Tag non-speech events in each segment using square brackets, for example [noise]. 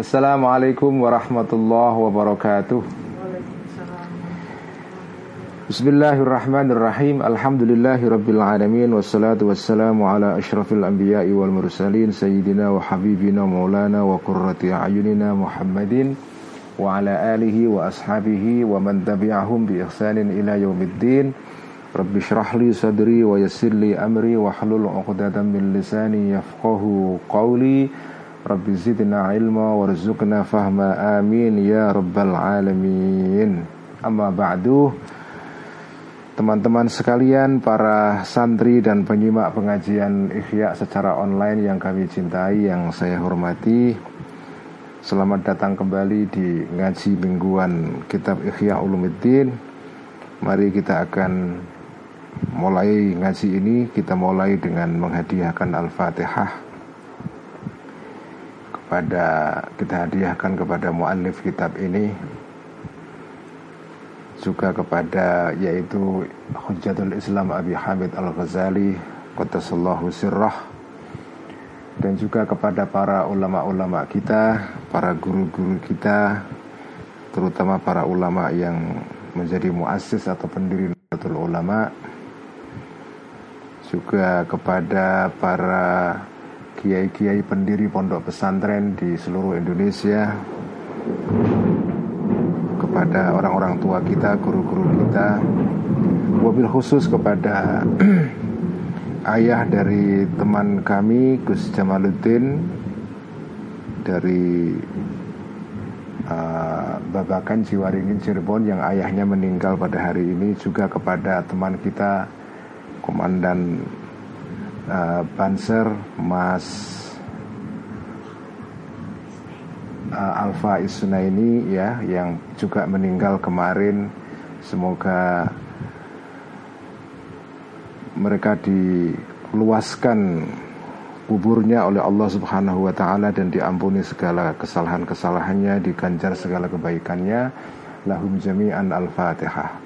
السلام عليكم ورحمة الله وبركاته بسم الله الرحمن الرحيم الحمد لله رب العالمين والصلاة والسلام على أشرف الأنبياء والمرسلين سيدنا وحبيبنا مولانا وقرة أعيننا محمدين وعلى آله وأصحابه ومن تبعهم بإحسان إلى يوم الدين رب اشرح لي صدري ويسر لي أمري واحلل عقدة من لساني يفقه قولي Rabbi zidna ilma warzuqna fahma amin ya rabbal alamin. Amma ba'du. Teman-teman sekalian, para santri dan penyimak pengajian Ikhya secara online yang kami cintai, yang saya hormati Selamat datang kembali di ngaji mingguan Kitab Ikhya Ulumuddin. Mari kita akan mulai ngaji ini. Kita mulai dengan menghadiahkan Al-Fatihah pada kita hadiahkan kepada muallif kitab ini juga kepada yaitu Hujjatul Islam Abi Hamid Al-Ghazali Qaddasallahu sirrah dan juga kepada para ulama-ulama kita, para guru-guru kita terutama para ulama yang menjadi muassis atau pendiri Nahdlatul Ulama juga kepada para kiai-kiai pendiri pondok pesantren di seluruh Indonesia kepada orang-orang tua kita, guru-guru kita, mobil khusus kepada [clears throat] ayah dari teman kami Gus Jamaluddin dari uh, Babakan Jiwaringin Cirebon yang ayahnya meninggal pada hari ini juga kepada teman kita Komandan uh, Banser Mas uh, Alfa Isuna ini ya yang juga meninggal kemarin semoga mereka diluaskan kuburnya oleh Allah Subhanahu wa taala dan diampuni segala kesalahan-kesalahannya, diganjar segala kebaikannya. Lahum jami'an al-Fatihah.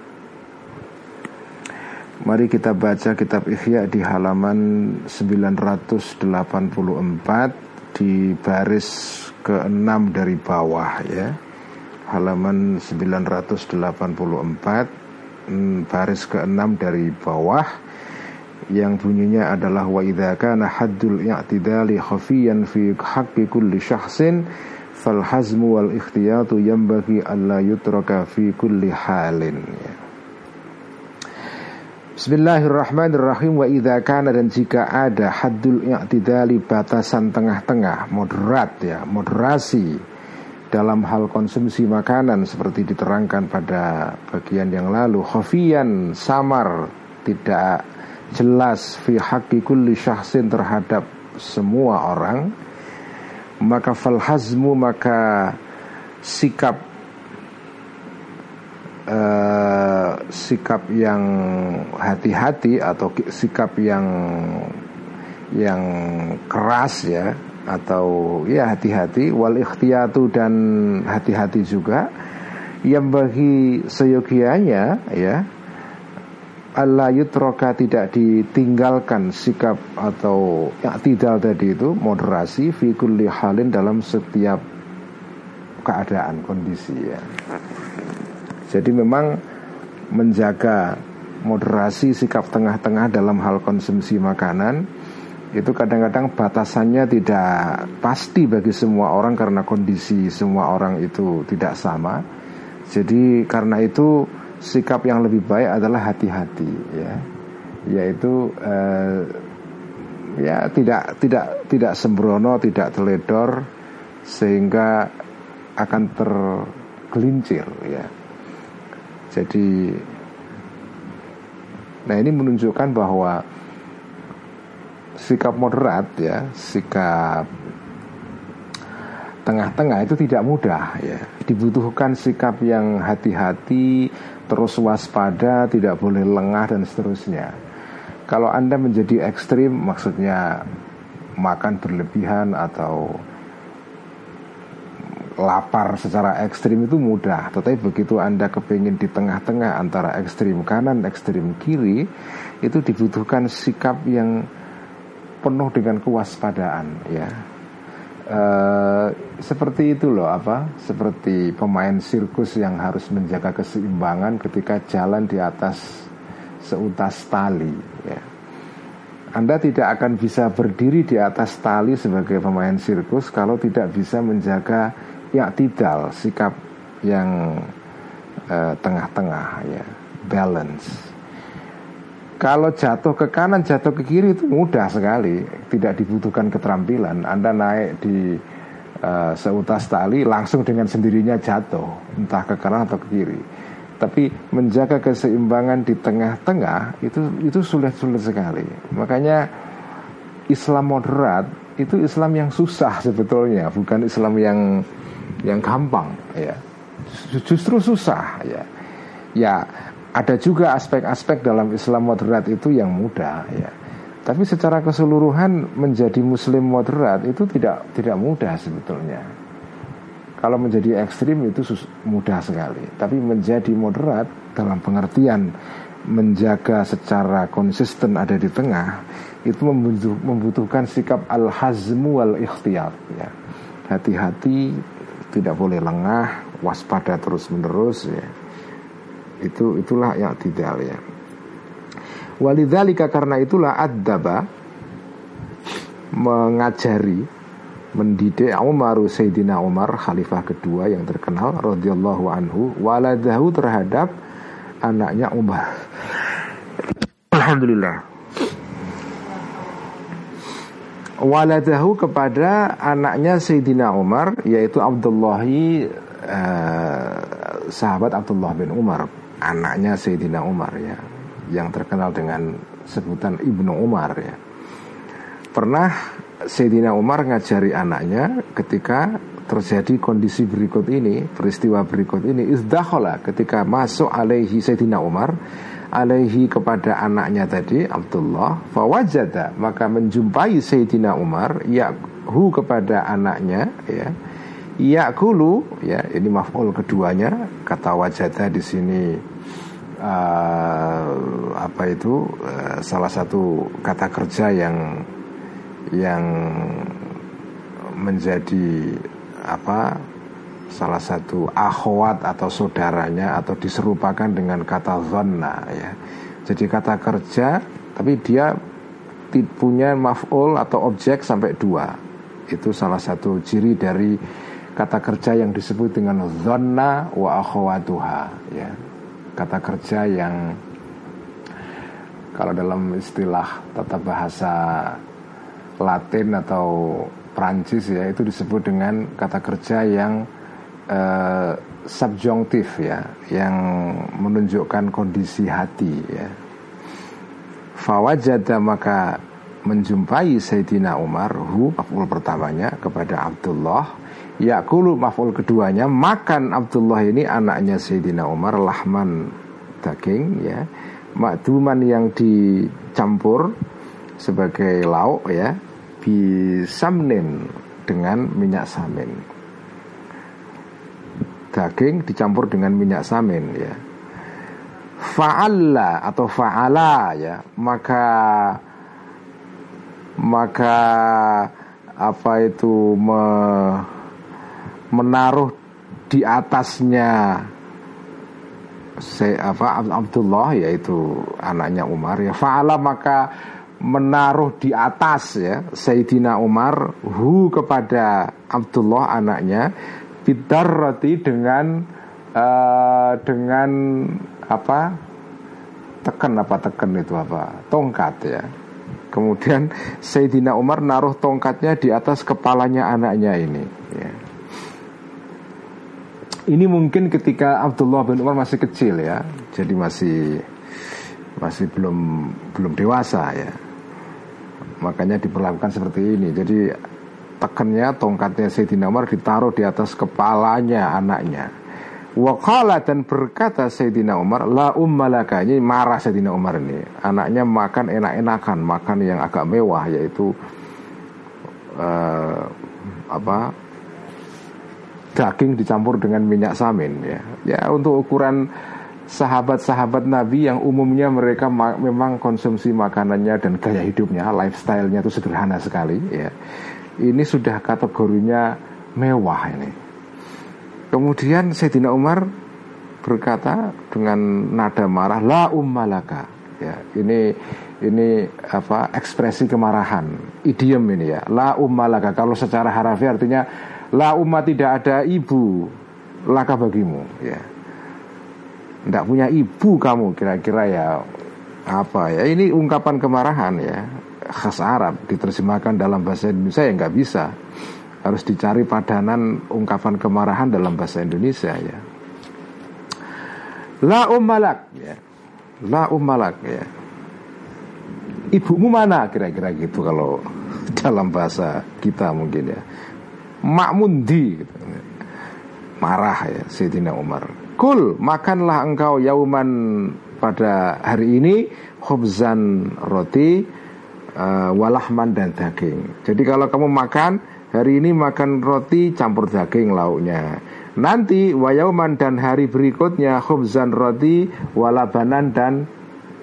Mari kita baca kitab Ikhya di halaman 984 di baris ke-6 dari bawah ya. Halaman 984 mm, baris ke-6 dari bawah yang bunyinya adalah wa idza kana haddul i'tidali khafiyan fi haqqi kulli syakhsin fal hazmu wal ikhtiyatu yanbaghi alla yutraka fi kulli halin ya. Bismillahirrahmanirrahim. Wa idza kana dan jika ada haddul i'tidali batasan tengah-tengah moderat ya moderasi dalam hal konsumsi makanan seperti diterangkan pada bagian yang lalu. Khafiyan samar tidak jelas fi haqqi kulli syahsin terhadap semua orang. Maka fal hazmu maka sikap uh, sikap yang hati-hati atau sikap yang yang keras ya atau ya hati-hati wal ikhtiyatu dan hati-hati juga yang bagi seyogianya ya Allah yutroka tidak ditinggalkan sikap atau tidak tadi itu moderasi fi kulli halin dalam setiap keadaan kondisi ya. Jadi memang menjaga moderasi sikap tengah-tengah dalam hal konsumsi makanan itu kadang-kadang batasannya tidak pasti bagi semua orang karena kondisi semua orang itu tidak sama. Jadi karena itu sikap yang lebih baik adalah hati-hati ya, yaitu eh, ya tidak tidak tidak sembrono, tidak teledor sehingga akan tergelincir ya. Jadi Nah ini menunjukkan bahwa Sikap moderat ya Sikap tengah-tengah itu tidak mudah ya. Dibutuhkan sikap yang hati-hati, terus waspada, tidak boleh lengah dan seterusnya. Kalau Anda menjadi ekstrim maksudnya makan berlebihan atau lapar secara ekstrim itu mudah. Tetapi begitu Anda kepingin di tengah-tengah antara ekstrim kanan, ekstrim kiri Itu dibutuhkan sikap yang penuh dengan kewaspadaan ya. Uh, seperti itu loh apa? Seperti pemain sirkus yang harus menjaga keseimbangan ketika jalan di atas seutas tali ya. Anda tidak akan bisa berdiri di atas tali sebagai pemain sirkus kalau tidak bisa menjaga tidak sikap yang uh, tengah-tengah ya, balance. Kalau jatuh ke kanan, jatuh ke kiri itu mudah sekali, tidak dibutuhkan keterampilan. Anda naik di uh, seutas tali langsung dengan sendirinya jatuh, entah ke kanan atau ke kiri. Tapi menjaga keseimbangan di tengah-tengah itu itu sulit-sulit sekali. Makanya Islam moderat itu Islam yang susah sebetulnya, bukan Islam yang yang gampang ya. Justru susah ya. Ya ada juga aspek-aspek dalam Islam moderat itu yang mudah ya. Tapi secara keseluruhan menjadi muslim moderat itu tidak tidak mudah sebetulnya. Kalau menjadi ekstrim itu mudah sekali. Tapi menjadi moderat dalam pengertian menjaga secara konsisten ada di tengah itu membutuhkan sikap al-hazmu wal-ikhtiyat ya. Hati-hati tidak boleh lengah, waspada terus menerus ya. Itu itulah yang tidak ya. Walidhalika karena itulah adaba mengajari mendidik Umar Sayyidina Umar khalifah kedua yang terkenal radhiyallahu anhu waladahu terhadap anaknya Umar. Alhamdulillah waladahu kepada anaknya Sayyidina Umar yaitu Abdullah eh, sahabat Abdullah bin Umar. Anaknya Sayyidina Umar ya yang terkenal dengan sebutan Ibnu Umar ya. Pernah Sayyidina Umar ngajari anaknya ketika terjadi kondisi berikut ini peristiwa berikut ini izdakhala ketika masuk alaihi Sayyidina Umar alaihi kepada anaknya tadi Abdullah fawajada maka menjumpai Sayyidina Umar yahu kepada anaknya ya. Yakulu ya ini maf'ul keduanya kata wajada di sini uh, apa itu uh, salah satu kata kerja yang yang menjadi apa salah satu akhwat atau saudaranya atau diserupakan dengan kata zonna ya. Jadi kata kerja tapi dia punya maf'ul atau objek sampai dua. Itu salah satu ciri dari kata kerja yang disebut dengan zonna wa akhwatuha ya. Kata kerja yang kalau dalam istilah tata bahasa Latin atau Prancis ya itu disebut dengan kata kerja yang uh, ya yang menunjukkan kondisi hati ya. Fawajada maka menjumpai Sayyidina Umar hu maf'ul pertamanya kepada Abdullah. Yakulu maf'ul keduanya makan Abdullah ini anaknya Sayyidina Umar lahman daging ya. Makduman yang dicampur sebagai lauk ya. Bisamnin dengan minyak samin daging dicampur dengan minyak samin ya. Fa'alla atau fa'ala ya, maka maka apa itu me, menaruh di atasnya saya apa Abdullah yaitu anaknya Umar ya. Fa'ala maka menaruh di atas ya Sayyidina Umar hu kepada Abdullah anaknya roti dengan uh, dengan apa? Tekan apa tekan itu apa? Tongkat ya. Kemudian Sayyidina Umar naruh tongkatnya di atas kepalanya anaknya ini ya. ini mungkin ketika Abdullah bin Umar masih kecil ya. Jadi masih masih belum belum dewasa ya. Makanya diperlakukan seperti ini. Jadi tekennya tongkatnya Sayyidina Umar ditaruh di atas kepalanya anaknya. Wakala dan berkata Sayyidina Umar La ummalaka Ini marah Sayyidina Umar ini. Anaknya makan enak-enakan Makan yang agak mewah Yaitu uh, Apa Daging dicampur dengan minyak samin Ya, ya untuk ukuran Sahabat-sahabat Nabi yang umumnya mereka memang konsumsi makanannya dan gaya hidupnya, lifestyle-nya itu sederhana sekali. Ya, ini sudah kategorinya mewah ini. Kemudian Sayyidina Umar berkata dengan nada marah la ummalaka. Ya ini ini apa ekspresi kemarahan. Idiom ini ya la ummalaka. Kalau secara harafiah artinya la umma tidak ada ibu laka bagimu. Ya. Tidak punya ibu kamu kira-kira ya apa ya. Ini ungkapan kemarahan ya khas Arab diterjemahkan dalam bahasa Indonesia ya nggak bisa harus dicari padanan ungkapan kemarahan dalam bahasa Indonesia ya. La ummalak ya. La ummalak ya. Ibumu mana kira-kira gitu kalau [laughs] dalam bahasa kita mungkin ya. Makmundi gitu. Marah ya Sayyidina Umar. Kul makanlah engkau yauman pada hari ini khubzan roti uh, walahman dan daging. Jadi kalau kamu makan Hari ini makan roti campur daging lauknya Nanti wayauman dan hari berikutnya Khubzan roti walabanan dan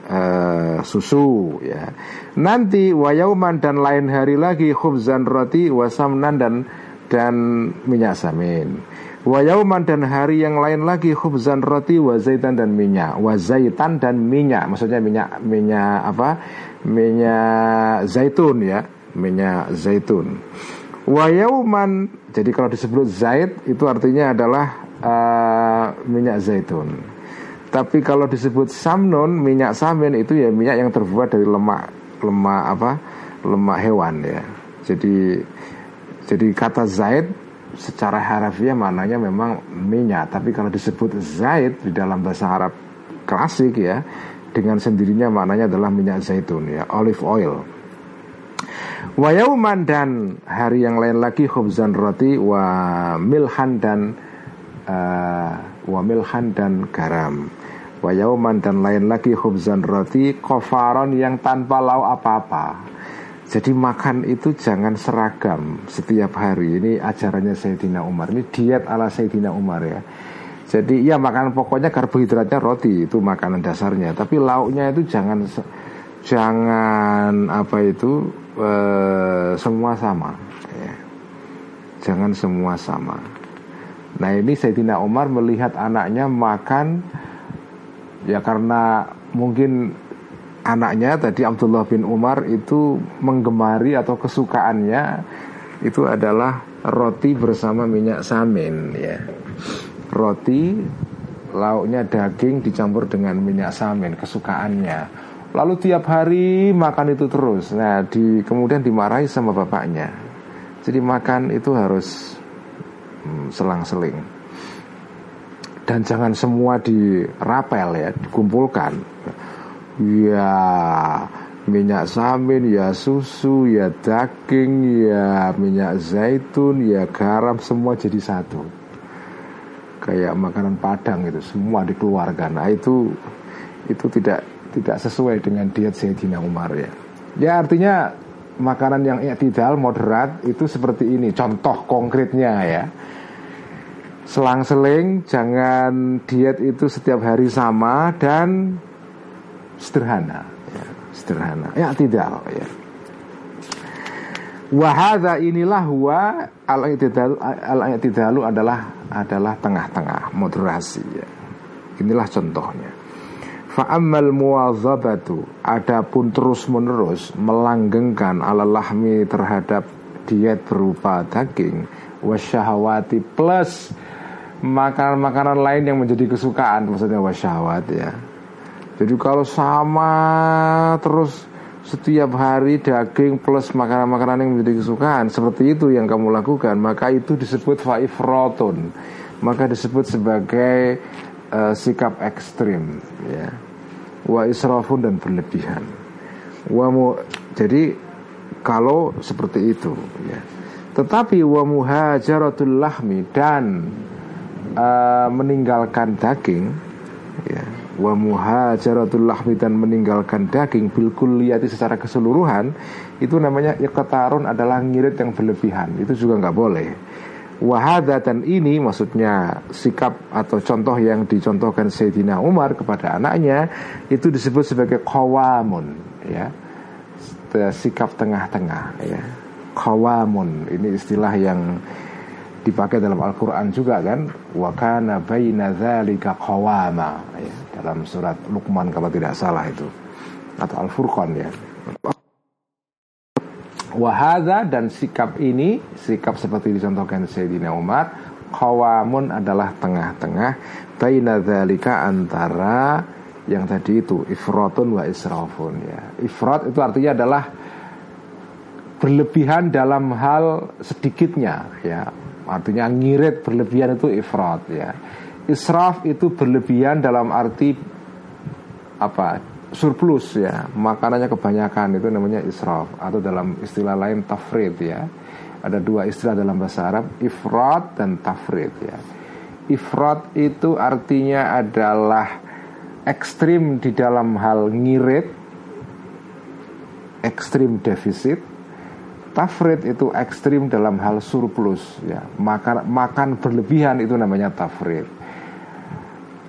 uh, susu ya. Nanti wayauman dan lain hari lagi Khubzan roti wasamnan dan dan minyak samin Wayauman dan hari yang lain lagi khubzan roti wazaitan dan minyak. Wazaitan dan minyak. Maksudnya minyak minyak apa? Minyak zaitun ya. Minyak zaitun. Wayauman Jadi kalau disebut zait Itu artinya adalah uh, Minyak zaitun. Tapi kalau disebut samnon Minyak samin itu ya minyak yang terbuat dari lemak Lemak apa? Lemak hewan ya. Jadi Jadi kata zait Secara harafiah maknanya memang minyak Tapi kalau disebut zait Di dalam bahasa Arab klasik ya Dengan sendirinya maknanya adalah minyak zaitun ya Olive oil Wayauman dan hari yang lain lagi khubzan roti wa milhan dan uh, wa milhan dan garam. Wayauman dan lain lagi khubzan roti kofaron yang tanpa lau apa-apa. Jadi makan itu jangan seragam setiap hari. Ini ajarannya Sayyidina Umar. Ini diet ala Sayyidina Umar ya. Jadi ya makanan pokoknya karbohidratnya roti itu makanan dasarnya. Tapi lauknya itu jangan jangan apa itu Eh, semua sama ya. Jangan semua sama Nah ini Sayyidina Umar melihat anaknya makan Ya karena mungkin anaknya tadi Abdullah bin Umar itu menggemari atau kesukaannya itu adalah roti bersama minyak samin ya. Roti lauknya daging dicampur dengan minyak samin kesukaannya Lalu tiap hari makan itu terus. Nah, di kemudian dimarahi sama bapaknya. Jadi makan itu harus hmm, selang-seling. Dan jangan semua dirapel ya, dikumpulkan. Ya minyak samin, ya susu, ya daging, ya minyak zaitun, ya garam semua jadi satu. Kayak makanan Padang itu semua dikeluarkan. Nah, itu itu tidak tidak sesuai dengan diet Sayyidina Umar ya. Ya artinya makanan yang tidak moderat itu seperti ini contoh konkretnya ya. Selang-seling jangan diet itu setiap hari sama dan sederhana ya, sederhana. Ya tidak ya. Wahada inilah huwa al-i'tidalu al-i'tidalu adalah adalah tengah-tengah moderasi ya. Inilah contohnya. Fa'ammal muwazabatu Adapun terus menerus Melanggengkan ala lahmi terhadap Diet berupa daging Wasyahawati plus Makanan-makanan lain yang menjadi kesukaan Maksudnya wasyahawat ya Jadi kalau sama Terus setiap hari daging plus makanan-makanan yang menjadi kesukaan Seperti itu yang kamu lakukan Maka itu disebut fa'ifrotun Maka disebut sebagai uh, sikap ekstrim ya wa israfun dan berlebihan. Wa mu, jadi kalau seperti itu ya. Tetapi wa muhajaratul lahmi dan uh, meninggalkan daging ya, wa muhajaratul lahmi dan meninggalkan daging bil kulliyati secara keseluruhan itu namanya iqtarun adalah ngirit yang berlebihan. Itu juga nggak boleh. Wahada dan ini maksudnya sikap atau contoh yang dicontohkan Sayyidina Umar kepada anaknya itu disebut sebagai kawamun ya sikap tengah-tengah ya kawamun ini istilah yang dipakai dalam Al-Quran juga kan? Wakana baina dzalika qawama. Ya dalam surat Luqman kalau tidak salah itu. Atau Al-Furqan ya. Wahada dan sikap ini Sikap seperti dicontohkan Sayyidina Umar Kawamun adalah tengah-tengah Baina dhalika antara Yang tadi itu Ifratun wa israfun ya. Ifrat itu artinya adalah Berlebihan dalam hal sedikitnya ya Artinya ngirit berlebihan itu ifrat ya. Israf itu berlebihan dalam arti Apa? Surplus ya. Makanannya kebanyakan itu namanya israf. Atau dalam istilah lain tafrid ya. Ada dua istilah dalam bahasa Arab ifrat dan tafrid ya. Ifrat itu artinya adalah ekstrim di dalam hal ngirit ekstrim defisit tafrid itu ekstrim dalam hal surplus ya. Makan makan berlebihan itu namanya tafrid.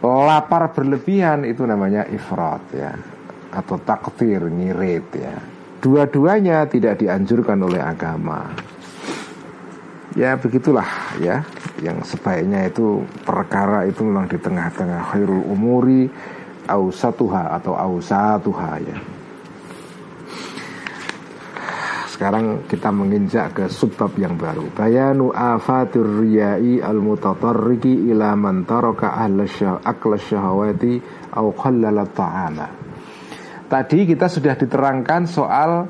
Lapar berlebihan itu namanya ifrat ya. Atau takdir ngirit ya. Dua-duanya tidak dianjurkan oleh agama. Ya begitulah ya. Yang sebaiknya itu perkara itu memang di tengah-tengah khairul umuri ausatuha atau ausatuha ya sekarang kita menginjak ke subbab yang baru. Bayanu afatir riyai al mutatarriki ila man taraka akla syahawati au qallala ta'ama. Tadi kita sudah diterangkan soal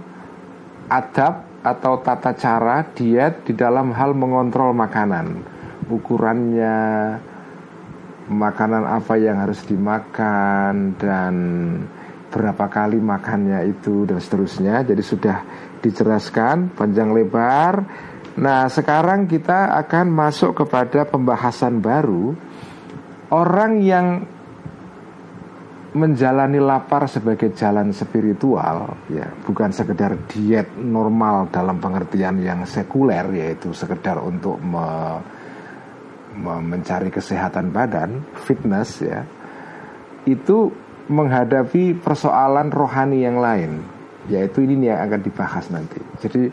adab atau tata cara diet di dalam hal mengontrol makanan. Ukurannya, makanan apa yang harus dimakan dan berapa kali makannya itu dan seterusnya. Jadi sudah dijelaskan panjang lebar. Nah, sekarang kita akan masuk kepada pembahasan baru. Orang yang menjalani lapar sebagai jalan spiritual ya bukan sekedar diet normal dalam pengertian yang sekuler yaitu sekedar untuk me, me, mencari kesehatan badan fitness ya itu menghadapi persoalan rohani yang lain yaitu ini yang akan dibahas nanti. Jadi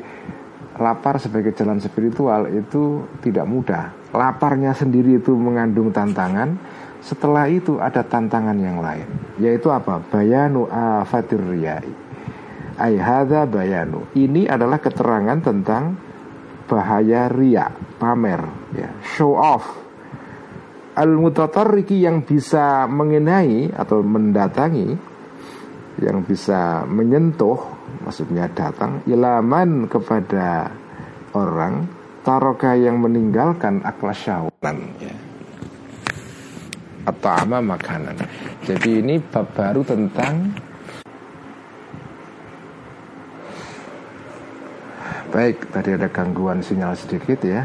lapar sebagai jalan spiritual itu tidak mudah. Laparnya sendiri itu mengandung tantangan. Setelah itu ada tantangan yang lain yaitu apa? Bayanu afatir riyai. Ayhada bayanu. Ini adalah keterangan tentang bahaya ria pamer ya show off. Al mutatarriki yang bisa mengenai atau mendatangi yang bisa menyentuh maksudnya datang ilaman kepada orang taroka yang meninggalkan akal syahwatan ya. Atau ama makanan. Jadi ini bab baru tentang baik tadi ada gangguan sinyal sedikit ya.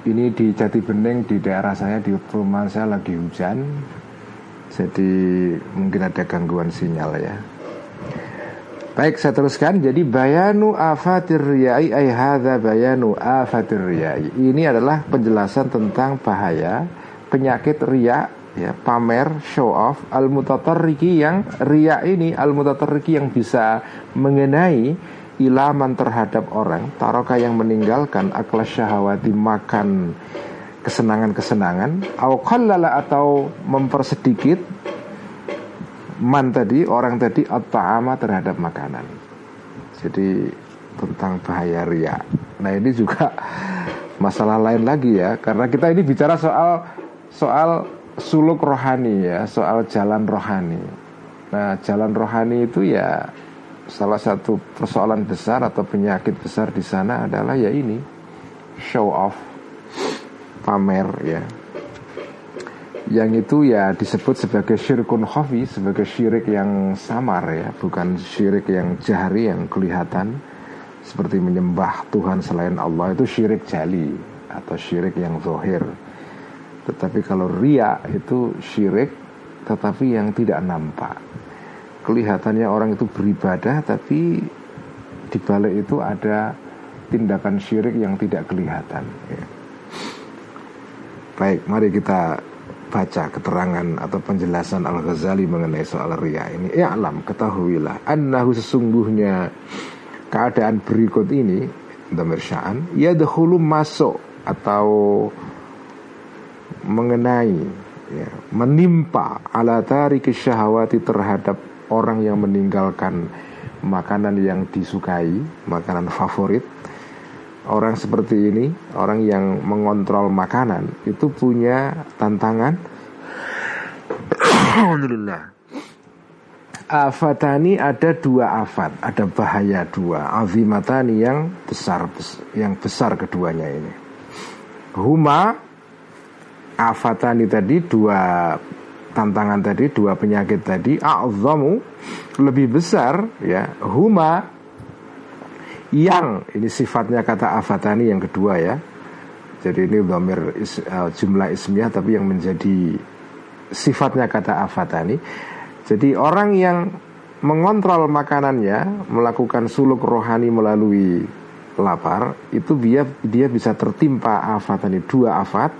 Ini di Jati Bening di daerah saya di perumahan saya lagi hujan jadi mungkin ada gangguan sinyal ya. Baik saya teruskan. Jadi bayanu afatir riyai Ay hadha bayanu afatir riyai. Ini adalah penjelasan tentang bahaya Penyakit riya ya, Pamer, show off Al-mutatarriki yang riya ini Al-mutatarriki yang bisa mengenai ilaman terhadap orang taroka yang meninggalkan akal syahwati makan kesenangan-kesenangan. Awqallala atau mempersedikit man tadi orang tadi at-ta'ama terhadap makanan. Jadi tentang bahaya ria nah ini juga [laughs] masalah lain lagi ya. Karena kita ini bicara soal soal suluk rohani ya soal jalan rohani. Nah jalan rohani itu ya salah satu persoalan besar atau penyakit besar di sana adalah ya ini show off pamer ya. Yang itu ya disebut sebagai syirkun khafi sebagai syirik yang samar ya. Bukan syirik yang jahri yang kelihatan seperti menyembah Tuhan selain Allah. Itu syirik jali atau syirik yang zohir. Tetapi kalau ria itu syirik tetapi yang tidak nampak. Kelihatannya orang itu beribadah tapi di balik itu ada tindakan syirik yang tidak kelihatan ya. Baik mari kita baca keterangan atau penjelasan Al-Ghazali mengenai soal ria ini. Ya alam, ketahuilah annahu sesungguhnya keadaan berikut ini damir ya dahulu masuk atau mengenai ya, menimpa ala tarik syahwati terhadap orang yang meninggalkan makanan yang disukai, makanan favorit orang seperti ini, orang yang mengontrol makanan itu punya tantangan. Alhamdulillah. Afatani ada dua afat, ada bahaya dua. Azimatani yang besar, yang besar keduanya ini. Huma afatani tadi dua tantangan tadi, dua penyakit tadi. A'zamu lebih besar ya. Huma yang ini sifatnya kata afatani yang kedua ya. Jadi ini domir is, uh, jumlah ismiyah tapi yang menjadi sifatnya kata afatani. Jadi orang yang mengontrol makanannya melakukan suluk rohani melalui lapar itu dia dia bisa tertimpa afatani. Dua afat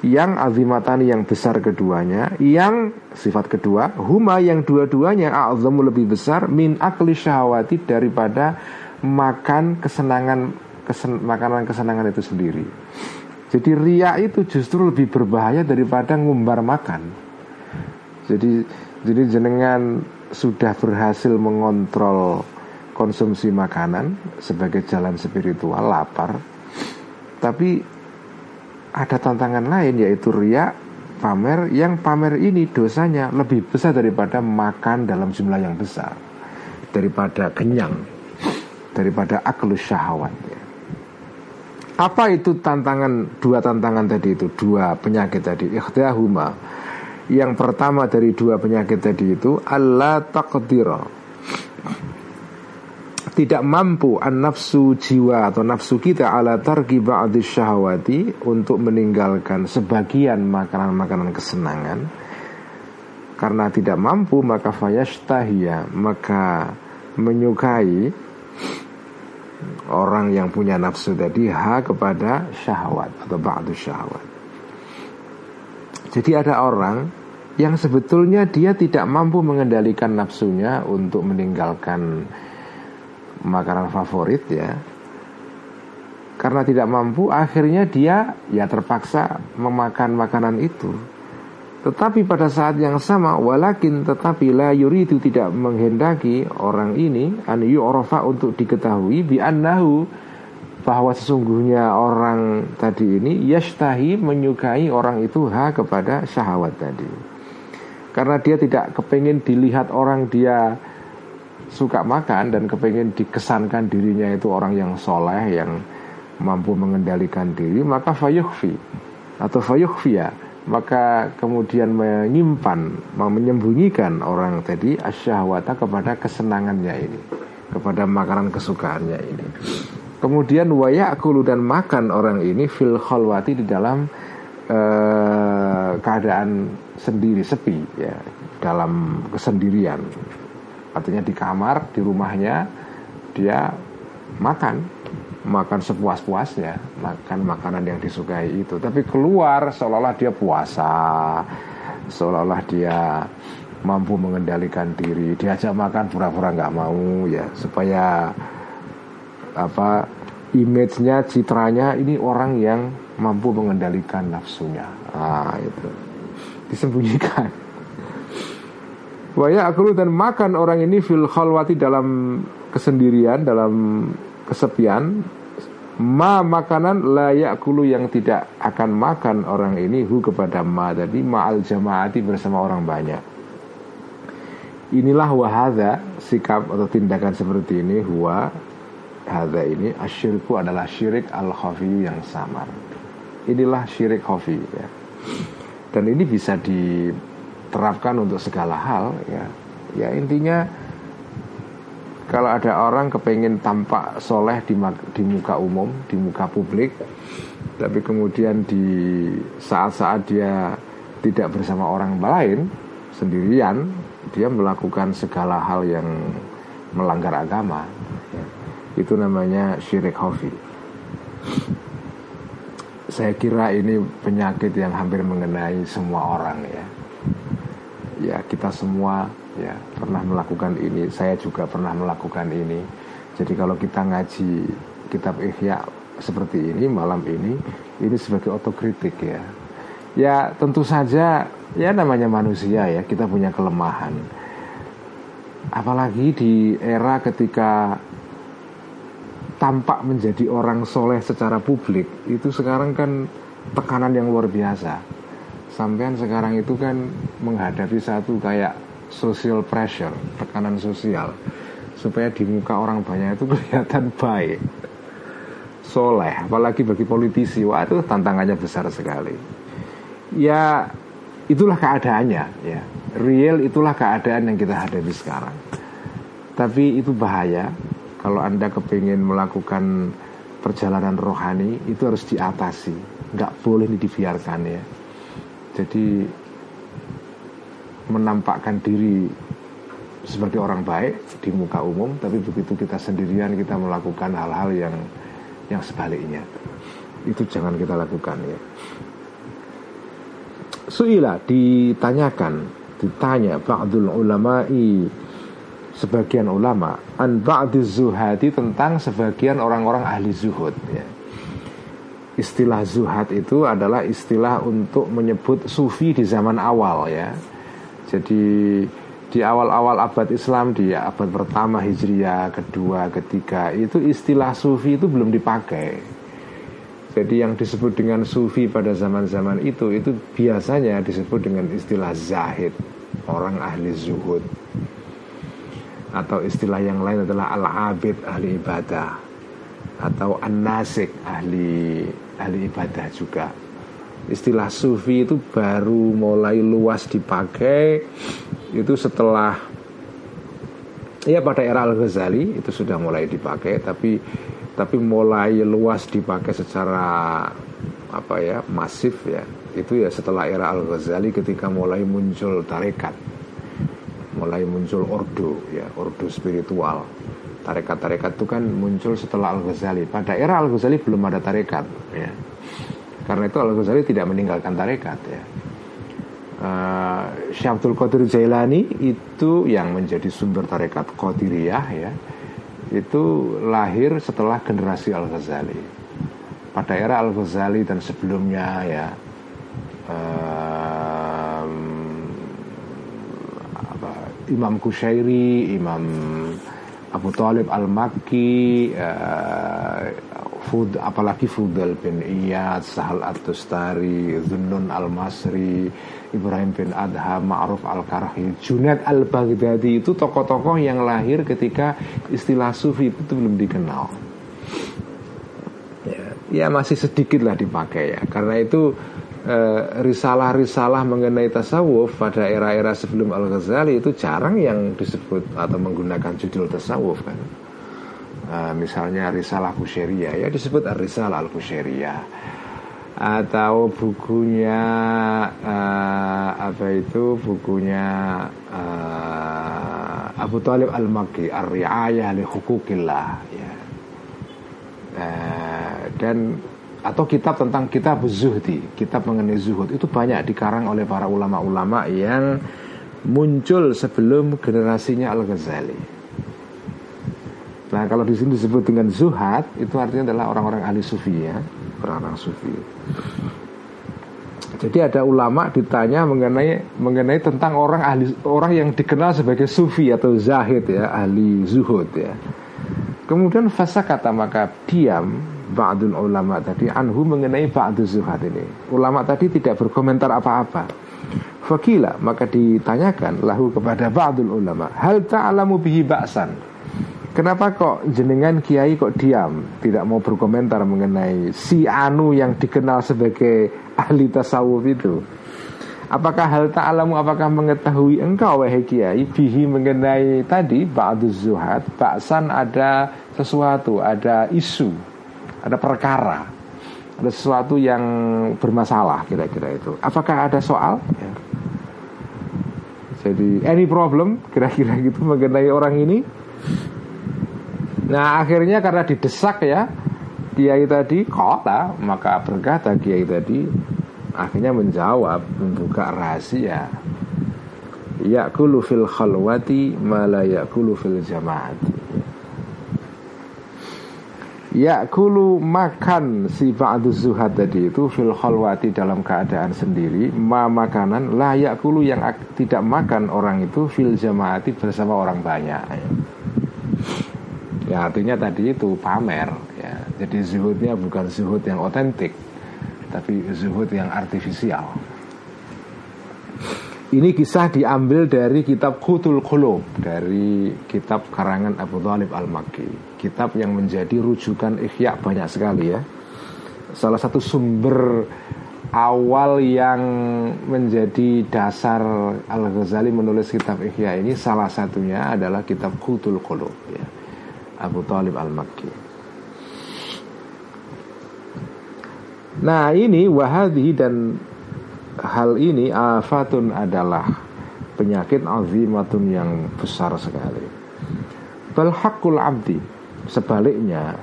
yang azimatani yang besar keduanya yang sifat kedua huma yang dua-duanya a'zamu lebih besar min akli syahwati daripada makan kesenangan kesen, makanan kesenangan itu sendiri. Jadi ria itu justru lebih berbahaya daripada ngumbar makan. Jadi jadi jenengan sudah berhasil mengontrol konsumsi makanan sebagai jalan spiritual lapar. Tapi ada tantangan lain yaitu ria pamer yang pamer ini dosanya lebih besar daripada makan dalam jumlah yang besar daripada kenyang daripada aklus syahwat. Ya. Apa itu tantangan dua tantangan tadi itu? Dua penyakit tadi. Ikhtiyahuma. Yang pertama dari dua penyakit tadi itu Allah takdira tidak mampu an nafsu jiwa atau nafsu kita ala tarki ba'dis syahwati untuk meninggalkan sebagian makanan-makanan kesenangan. Karena tidak mampu maka fayashtahia maka menyukai orang yang punya nafsu tadi ha kepada syahwat atau ba'du syahwat. Jadi ada orang yang sebetulnya dia tidak mampu mengendalikan nafsunya untuk meninggalkan makanan favorit ya. Karena tidak mampu akhirnya dia ya terpaksa memakan makanan itu. Tetapi pada saat yang sama walakin tetapi la yuridu tidak menghendaki orang ini an yu'rafa untuk diketahui bi annahu bahwa sesungguhnya orang tadi ini yashtahi menyukai orang itu ha kepada syahwat tadi. Karena dia tidak kepingin dilihat orang dia suka makan dan kepingin dikesankan dirinya itu orang yang soleh yang mampu mengendalikan diri maka fayukhfi atau fayukhfiya maka kemudian menyimpan, menyembunyikan orang tadi asyahwata kepada kesenangannya ini, kepada makanan kesukaannya ini. Kemudian wayakulu dan makan orang ini fil khalwati di dalam uh, keadaan sendiri sepi ya, dalam kesendirian. Artinya di kamar, di rumahnya dia makan makan sepuas-puasnya, makan makanan yang disukai itu. Tapi keluar seolah-olah dia puasa, seolah-olah dia mampu mengendalikan diri. Diajak makan pura-pura nggak mau ya, supaya apa image-nya, citranya ini orang yang mampu mengendalikan nafsunya. Ah itu disembunyikan. Waya aku dan makan orang ini fil khalwati dalam kesendirian, dalam kesepian ma makanan layak kulu yang tidak akan makan orang ini hu kepada ma tadi ma'al jamaati bersama orang banyak. Inilah wahada sikap atau tindakan seperti ini huwa hadza ini asyirku adalah syirik al khafi yang samar. Inilah syirik khafi ya. Dan ini bisa diterapkan untuk segala hal ya. Ya intinya kalau ada orang kepengen tampak soleh di, di muka umum, di muka publik, tapi kemudian di saat-saat dia tidak bersama orang lain, sendirian, dia melakukan segala hal yang melanggar agama. Itu namanya syirik hofi. Saya kira ini penyakit yang hampir mengenai semua orang ya. Ya kita semua ya pernah melakukan ini. Saya juga pernah melakukan ini. Jadi kalau kita ngaji kitab Ihya seperti ini malam ini ini sebagai otokritik ya. Ya tentu saja ya namanya manusia ya kita punya kelemahan. Apalagi di era ketika tampak menjadi orang soleh secara publik itu sekarang kan tekanan yang luar biasa. Sampean sekarang itu kan menghadapi satu kayak social pressure, tekanan sosial supaya di muka orang banyak itu [laughs] kelihatan baik, soleh, apalagi bagi politisi, wah itu tantangannya besar sekali. Ya itulah keadaannya, ya real itulah keadaan yang kita hadapi sekarang. Tapi itu bahaya kalau anda kepingin melakukan perjalanan rohani itu harus diatasi, nggak boleh dibiarkan ya. Jadi menampakkan diri sebagai orang baik di muka umum tapi begitu kita sendirian kita melakukan hal-hal yang yang sebaliknya. Itu jangan kita lakukan ya. Suila ditanyakan ditanya ba'dul ulama'i sebagian ulama an ba'diz zuhadi tentang sebagian orang-orang ahli zuhud ya. Istilah zuhad itu adalah istilah untuk menyebut sufi di zaman awal ya jadi di awal-awal abad Islam di abad pertama Hijriah, kedua, ketiga itu istilah sufi itu belum dipakai. Jadi yang disebut dengan sufi pada zaman-zaman itu itu biasanya disebut dengan istilah zahid, orang ahli zuhud. Atau istilah yang lain adalah al-abid ahli ibadah atau an-nasik ahli ahli ibadah juga istilah sufi itu baru mulai luas dipakai. Itu setelah ya pada era Al Ghazali itu sudah mulai dipakai tapi tapi mulai luas dipakai secara apa ya masif ya. Itu ya setelah era Al Ghazali ketika mulai muncul tarekat. Mulai muncul ordo ya ordo spiritual. Tarekat-tarekat itu kan muncul setelah Al Ghazali pada era Al Ghazali belum ada tarekat ya karena itu Al Ghazali tidak meninggalkan tarekat ya. Uh, Syabdul Qadir Jailani itu yang menjadi sumber tarekat Qadiriyah ya itu lahir setelah generasi Al Ghazali pada era Al Ghazali dan sebelumnya ya um, apa, Imam Kushairi Imam Abu Talib Al Makki uh, Fud, apalagi Fudal bin Iyad, Sahal At-Tustari, Zunnun Al-Masri, Ibrahim bin Adha, Ma'ruf Al-Karhi, Junaid Al-Baghdadi itu tokoh-tokoh yang lahir ketika istilah sufi itu belum dikenal. Ya, ya masih sedikit lah dipakai ya. Karena itu eh, risalah-risalah mengenai tasawuf pada era-era sebelum Al-Ghazali itu jarang yang disebut atau menggunakan judul tasawuf kan. Uh, misalnya Risalah Kusyeria ya disebut Risalah Al atau bukunya uh, apa itu? Bukunya uh, Abu Talib Al Makki Ar-Riayah li Hukukillah ya. Uh, dan atau kitab tentang kitab zuhdi kitab mengenai zuhud. Itu banyak dikarang oleh para ulama-ulama yang muncul sebelum generasinya Al Ghazali Nah kalau di sini disebut dengan zuhad itu artinya adalah orang-orang ahli sufi ya, orang-orang sufi. Jadi ada ulama ditanya mengenai mengenai tentang orang ahli orang yang dikenal sebagai sufi atau zahid ya, ahli zuhud ya. Kemudian fasa kata maka diam ba'dul ulama tadi anhu mengenai ba'du zuhad ini. Ulama tadi tidak berkomentar apa-apa. Fakila maka ditanyakan lahu kepada ba'dul ulama, hal ta'lamu bihi ba'san? Kenapa kok jenengan kiai kok diam Tidak mau berkomentar mengenai Si Anu yang dikenal sebagai ahli tasawuf itu Apakah hal ta'alamu apakah mengetahui engkau wahai kiai bihi mengenai tadi ba'du zuhad baksan ada sesuatu, ada isu, ada perkara, ada sesuatu yang bermasalah kira-kira itu. Apakah ada soal? Ya. Jadi any problem kira-kira gitu mengenai orang ini? Nah akhirnya karena didesak ya Kiai tadi kota maka berkata Kiai tadi? Akhirnya menjawab membuka rahasia. Yakulu fil khalwati mala yakulu fil jamaat yakulu makan si ba'du zuhad tadi itu fil khalwati dalam keadaan sendiri ma makanan lah yakulu yang tidak makan orang itu fil jamaati bersama orang banyak ya artinya tadi itu pamer ya jadi zuhudnya bukan zuhud yang otentik tapi zuhud yang artifisial. Ini kisah diambil dari kitab Khutul Qulub dari kitab karangan Abu Talib Al-Makki. Kitab yang menjadi rujukan ikhya banyak sekali ya. Salah satu sumber awal yang menjadi dasar Al-Ghazali menulis kitab Ikhya ini salah satunya adalah kitab Khutul Qulub ya. Abu Talib Al-Makki. Nah ini wahadi dan hal ini afatun adalah penyakit azimatun yang besar sekali. Balhakul abdi sebaliknya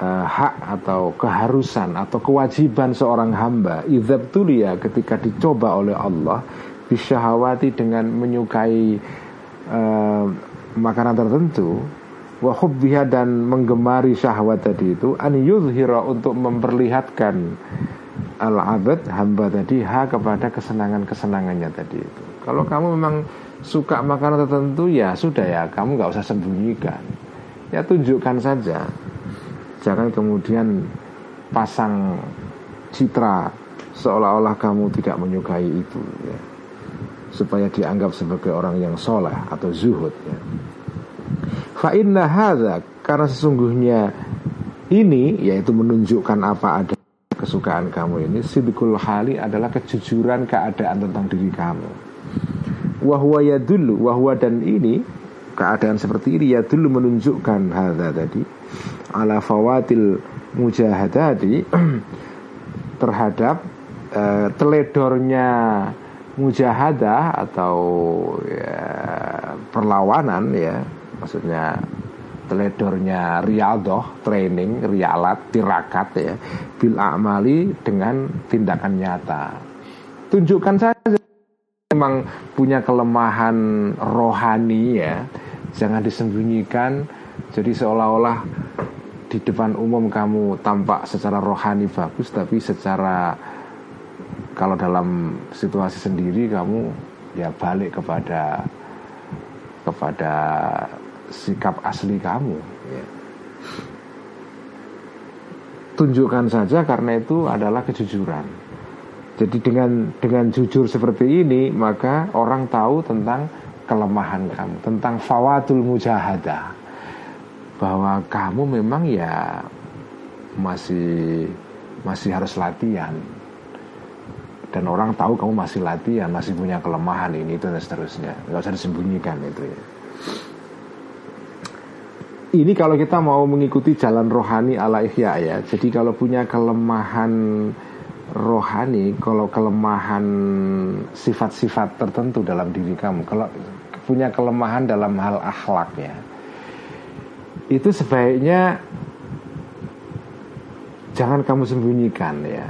uh, hak atau keharusan atau kewajiban seorang hamba tulia ketika dicoba oleh Allah bisyahawati dengan menyukai uh, makanan tertentu wa hubbiha dan menggemari syahwat tadi itu an yuzhira untuk memperlihatkan al abad hamba tadi ha kepada kesenangan-kesenangannya tadi itu. Kalau kamu memang suka makanan tertentu ya sudah ya kamu nggak usah sembunyikan. Ya tunjukkan saja. Jangan kemudian pasang citra seolah-olah kamu tidak menyukai itu ya. Supaya dianggap sebagai orang yang soleh atau zuhud ya. Fa inna karena sesungguhnya ini yaitu menunjukkan apa ada kesukaan kamu ini sidqul hali adalah kejujuran keadaan tentang diri kamu. Wahwa ya dulu wahwa dan ini keadaan seperti ini ya dulu menunjukkan hadza tadi ala fawatil mujahadati [clears throat] terhadap uh, teledornya mujahadah atau ya, perlawanan ya maksudnya teledornya riadoh training rialat tirakat ya bil amali dengan tindakan nyata. Tunjukkan saja memang punya kelemahan rohani ya. Jangan disembunyikan jadi seolah-olah di depan umum kamu tampak secara rohani bagus tapi secara kalau dalam situasi sendiri kamu ya balik kepada kepada sikap asli kamu. Ya. tunjukkan saja karena itu adalah kejujuran. Jadi dengan dengan jujur seperti ini maka orang tahu tentang kelemahan kamu tentang fawatul mujahadah bahwa kamu memang ya masih masih harus latihan. Dan orang tahu kamu masih latihan masih punya kelemahan ini itu dan seterusnya. Nggak usah disembunyikan itu ya ini kalau kita mau mengikuti jalan rohani ala ihya ya. Jadi kalau punya kelemahan rohani, kalau kelemahan sifat-sifat tertentu dalam diri kamu, kalau punya kelemahan dalam hal akhlak ya. Itu sebaiknya jangan kamu sembunyikan ya.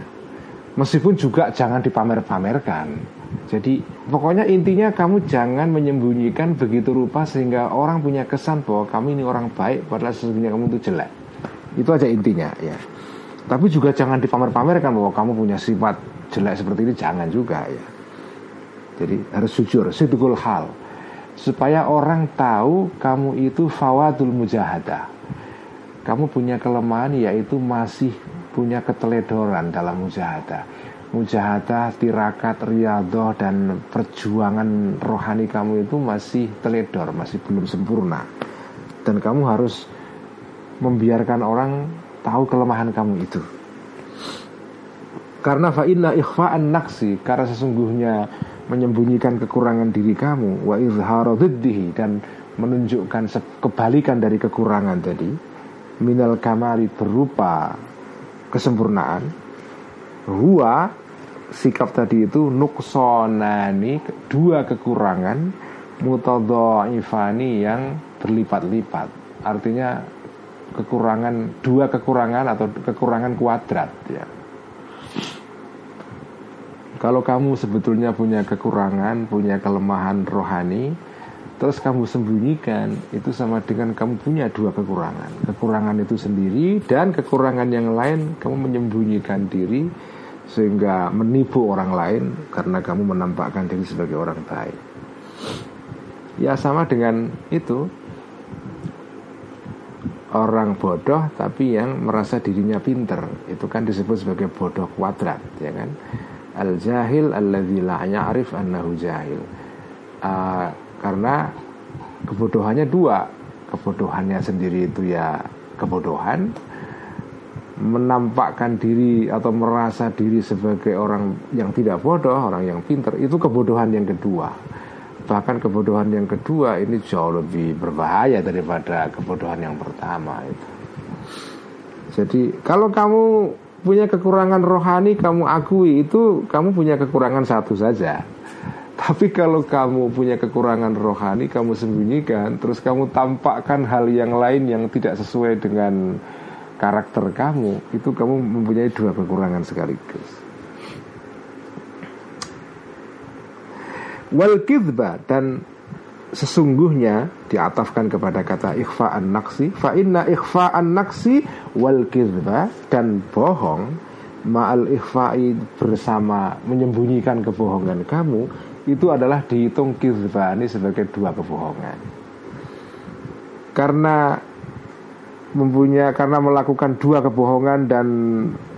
Meskipun juga jangan dipamer-pamerkan. Jadi pokoknya intinya kamu jangan menyembunyikan begitu rupa sehingga orang punya kesan bahwa kamu ini orang baik padahal sesungguhnya kamu itu jelek. Itu aja intinya ya. Tapi juga jangan dipamer-pamerkan bahwa kamu punya sifat jelek seperti ini jangan juga ya. Jadi harus jujur, sidqul hal supaya orang tahu kamu itu fawadul mujahadah. Kamu punya kelemahan yaitu masih punya keteledoran dalam mujahadah mujahadah, tirakat, riadoh dan perjuangan rohani kamu itu masih teledor, masih belum sempurna. Dan kamu harus membiarkan orang tahu kelemahan kamu itu. Karena fa'inna ikhfa'an naksi Karena sesungguhnya menyembunyikan kekurangan diri kamu Wa izhara dan menunjukkan kebalikan dari kekurangan tadi Minal kamari berupa kesempurnaan Huwa sikap tadi itu nuksonani dua kekurangan mutadhaifani yang berlipat-lipat. Artinya kekurangan dua kekurangan atau kekurangan kuadrat ya. Kalau kamu sebetulnya punya kekurangan, punya kelemahan rohani, terus kamu sembunyikan, itu sama dengan kamu punya dua kekurangan. Kekurangan itu sendiri dan kekurangan yang lain kamu menyembunyikan diri sehingga menipu orang lain karena kamu menampakkan diri sebagai orang baik. Ya sama dengan itu. Orang bodoh tapi yang merasa dirinya pinter itu kan disebut sebagai bodoh kuadrat ya kan? Al jahil alladzi la ya'rif annahu jahil. Uh, karena kebodohannya dua. Kebodohannya sendiri itu ya kebodohan menampakkan diri atau merasa diri sebagai orang yang tidak bodoh, orang yang pinter, itu kebodohan yang kedua. Bahkan kebodohan yang kedua ini jauh lebih berbahaya daripada kebodohan yang pertama itu. Jadi kalau kamu punya kekurangan rohani kamu akui itu kamu punya kekurangan satu saja. [laughs] Tapi kalau kamu punya kekurangan rohani kamu sembunyikan terus kamu tampakkan hal yang lain yang tidak sesuai dengan karakter kamu itu kamu mempunyai dua kekurangan sekaligus. Wal kidba dan sesungguhnya diatafkan kepada kata ikhfa'an naksi fa inna ikhfa'an naksi wal kidba dan bohong ma'al ikhfa'i bersama menyembunyikan kebohongan kamu itu adalah dihitung kidba ini sebagai dua kebohongan karena mempunyai karena melakukan dua kebohongan dan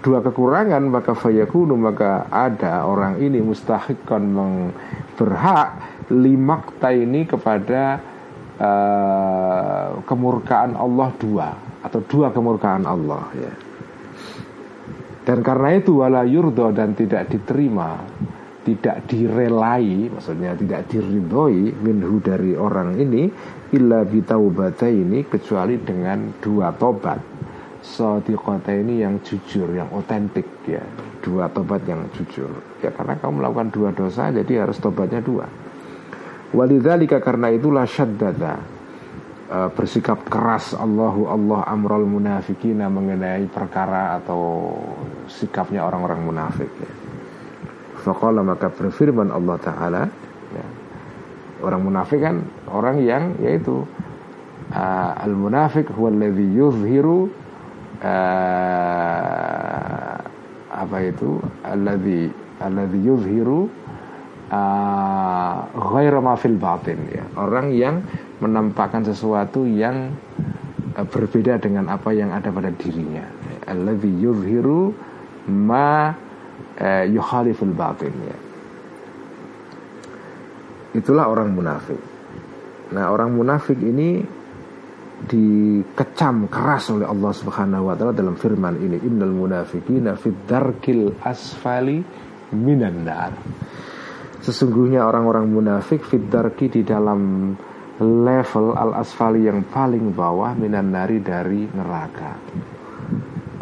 dua kekurangan maka fayakunu maka ada orang ini mustahikon berhak limakta ini kepada uh, kemurkaan Allah dua atau dua kemurkaan Allah ya. Dan karena itu wala yurdo dan tidak diterima tidak direlai maksudnya tidak diridhoi minhu dari orang ini illa bitaubata ini kecuali dengan dua tobat. Sadiqata ini yang jujur yang otentik ya. Dua tobat yang jujur. Ya karena kamu melakukan dua dosa jadi harus tobatnya dua. Walidzalika karena itulah syaddada uh, bersikap keras Allahu Allah amrul munafikina mengenai perkara atau sikapnya orang-orang munafik ya. Faqala maka berfirman Allah Ta'ala ya, Orang munafik kan orang yang yaitu uh, al munafik huwa alladhi yuzhiru uh, apa itu alladhi alladhi yuzhiru uh, ghaira ma fil batin ya. Orang yang menampakkan sesuatu yang uh, berbeda dengan apa yang ada pada dirinya. Alladhi yuzhiru ma uh, yukhaliful batin ya Itulah orang munafik. Nah, orang munafik ini dikecam keras oleh Allah Subhanahu wa taala dalam firman ini innal munafiqina fid darkil asfali minan nar. Sesungguhnya orang-orang munafik fid darki di dalam level al asfali yang paling bawah minan nari dari neraka.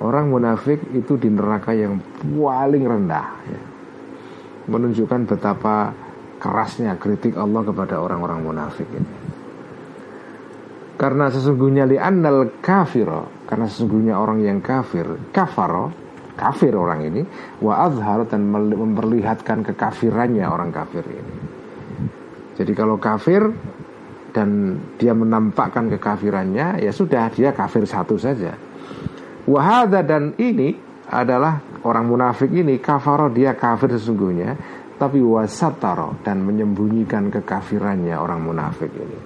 Orang munafik itu di neraka yang paling rendah ya. Menunjukkan betapa kerasnya kritik Allah kepada orang-orang munafik ini. Karena sesungguhnya li'annal kafiro Karena sesungguhnya orang yang kafir Kafaro Kafir orang ini Wa azhar dan memperlihatkan kekafirannya orang kafir ini Jadi kalau kafir Dan dia menampakkan kekafirannya Ya sudah dia kafir satu saja Wahada dan ini adalah orang munafik ini Kafaro dia kafir sesungguhnya tapi wasataro dan menyembunyikan kekafirannya orang munafik ini.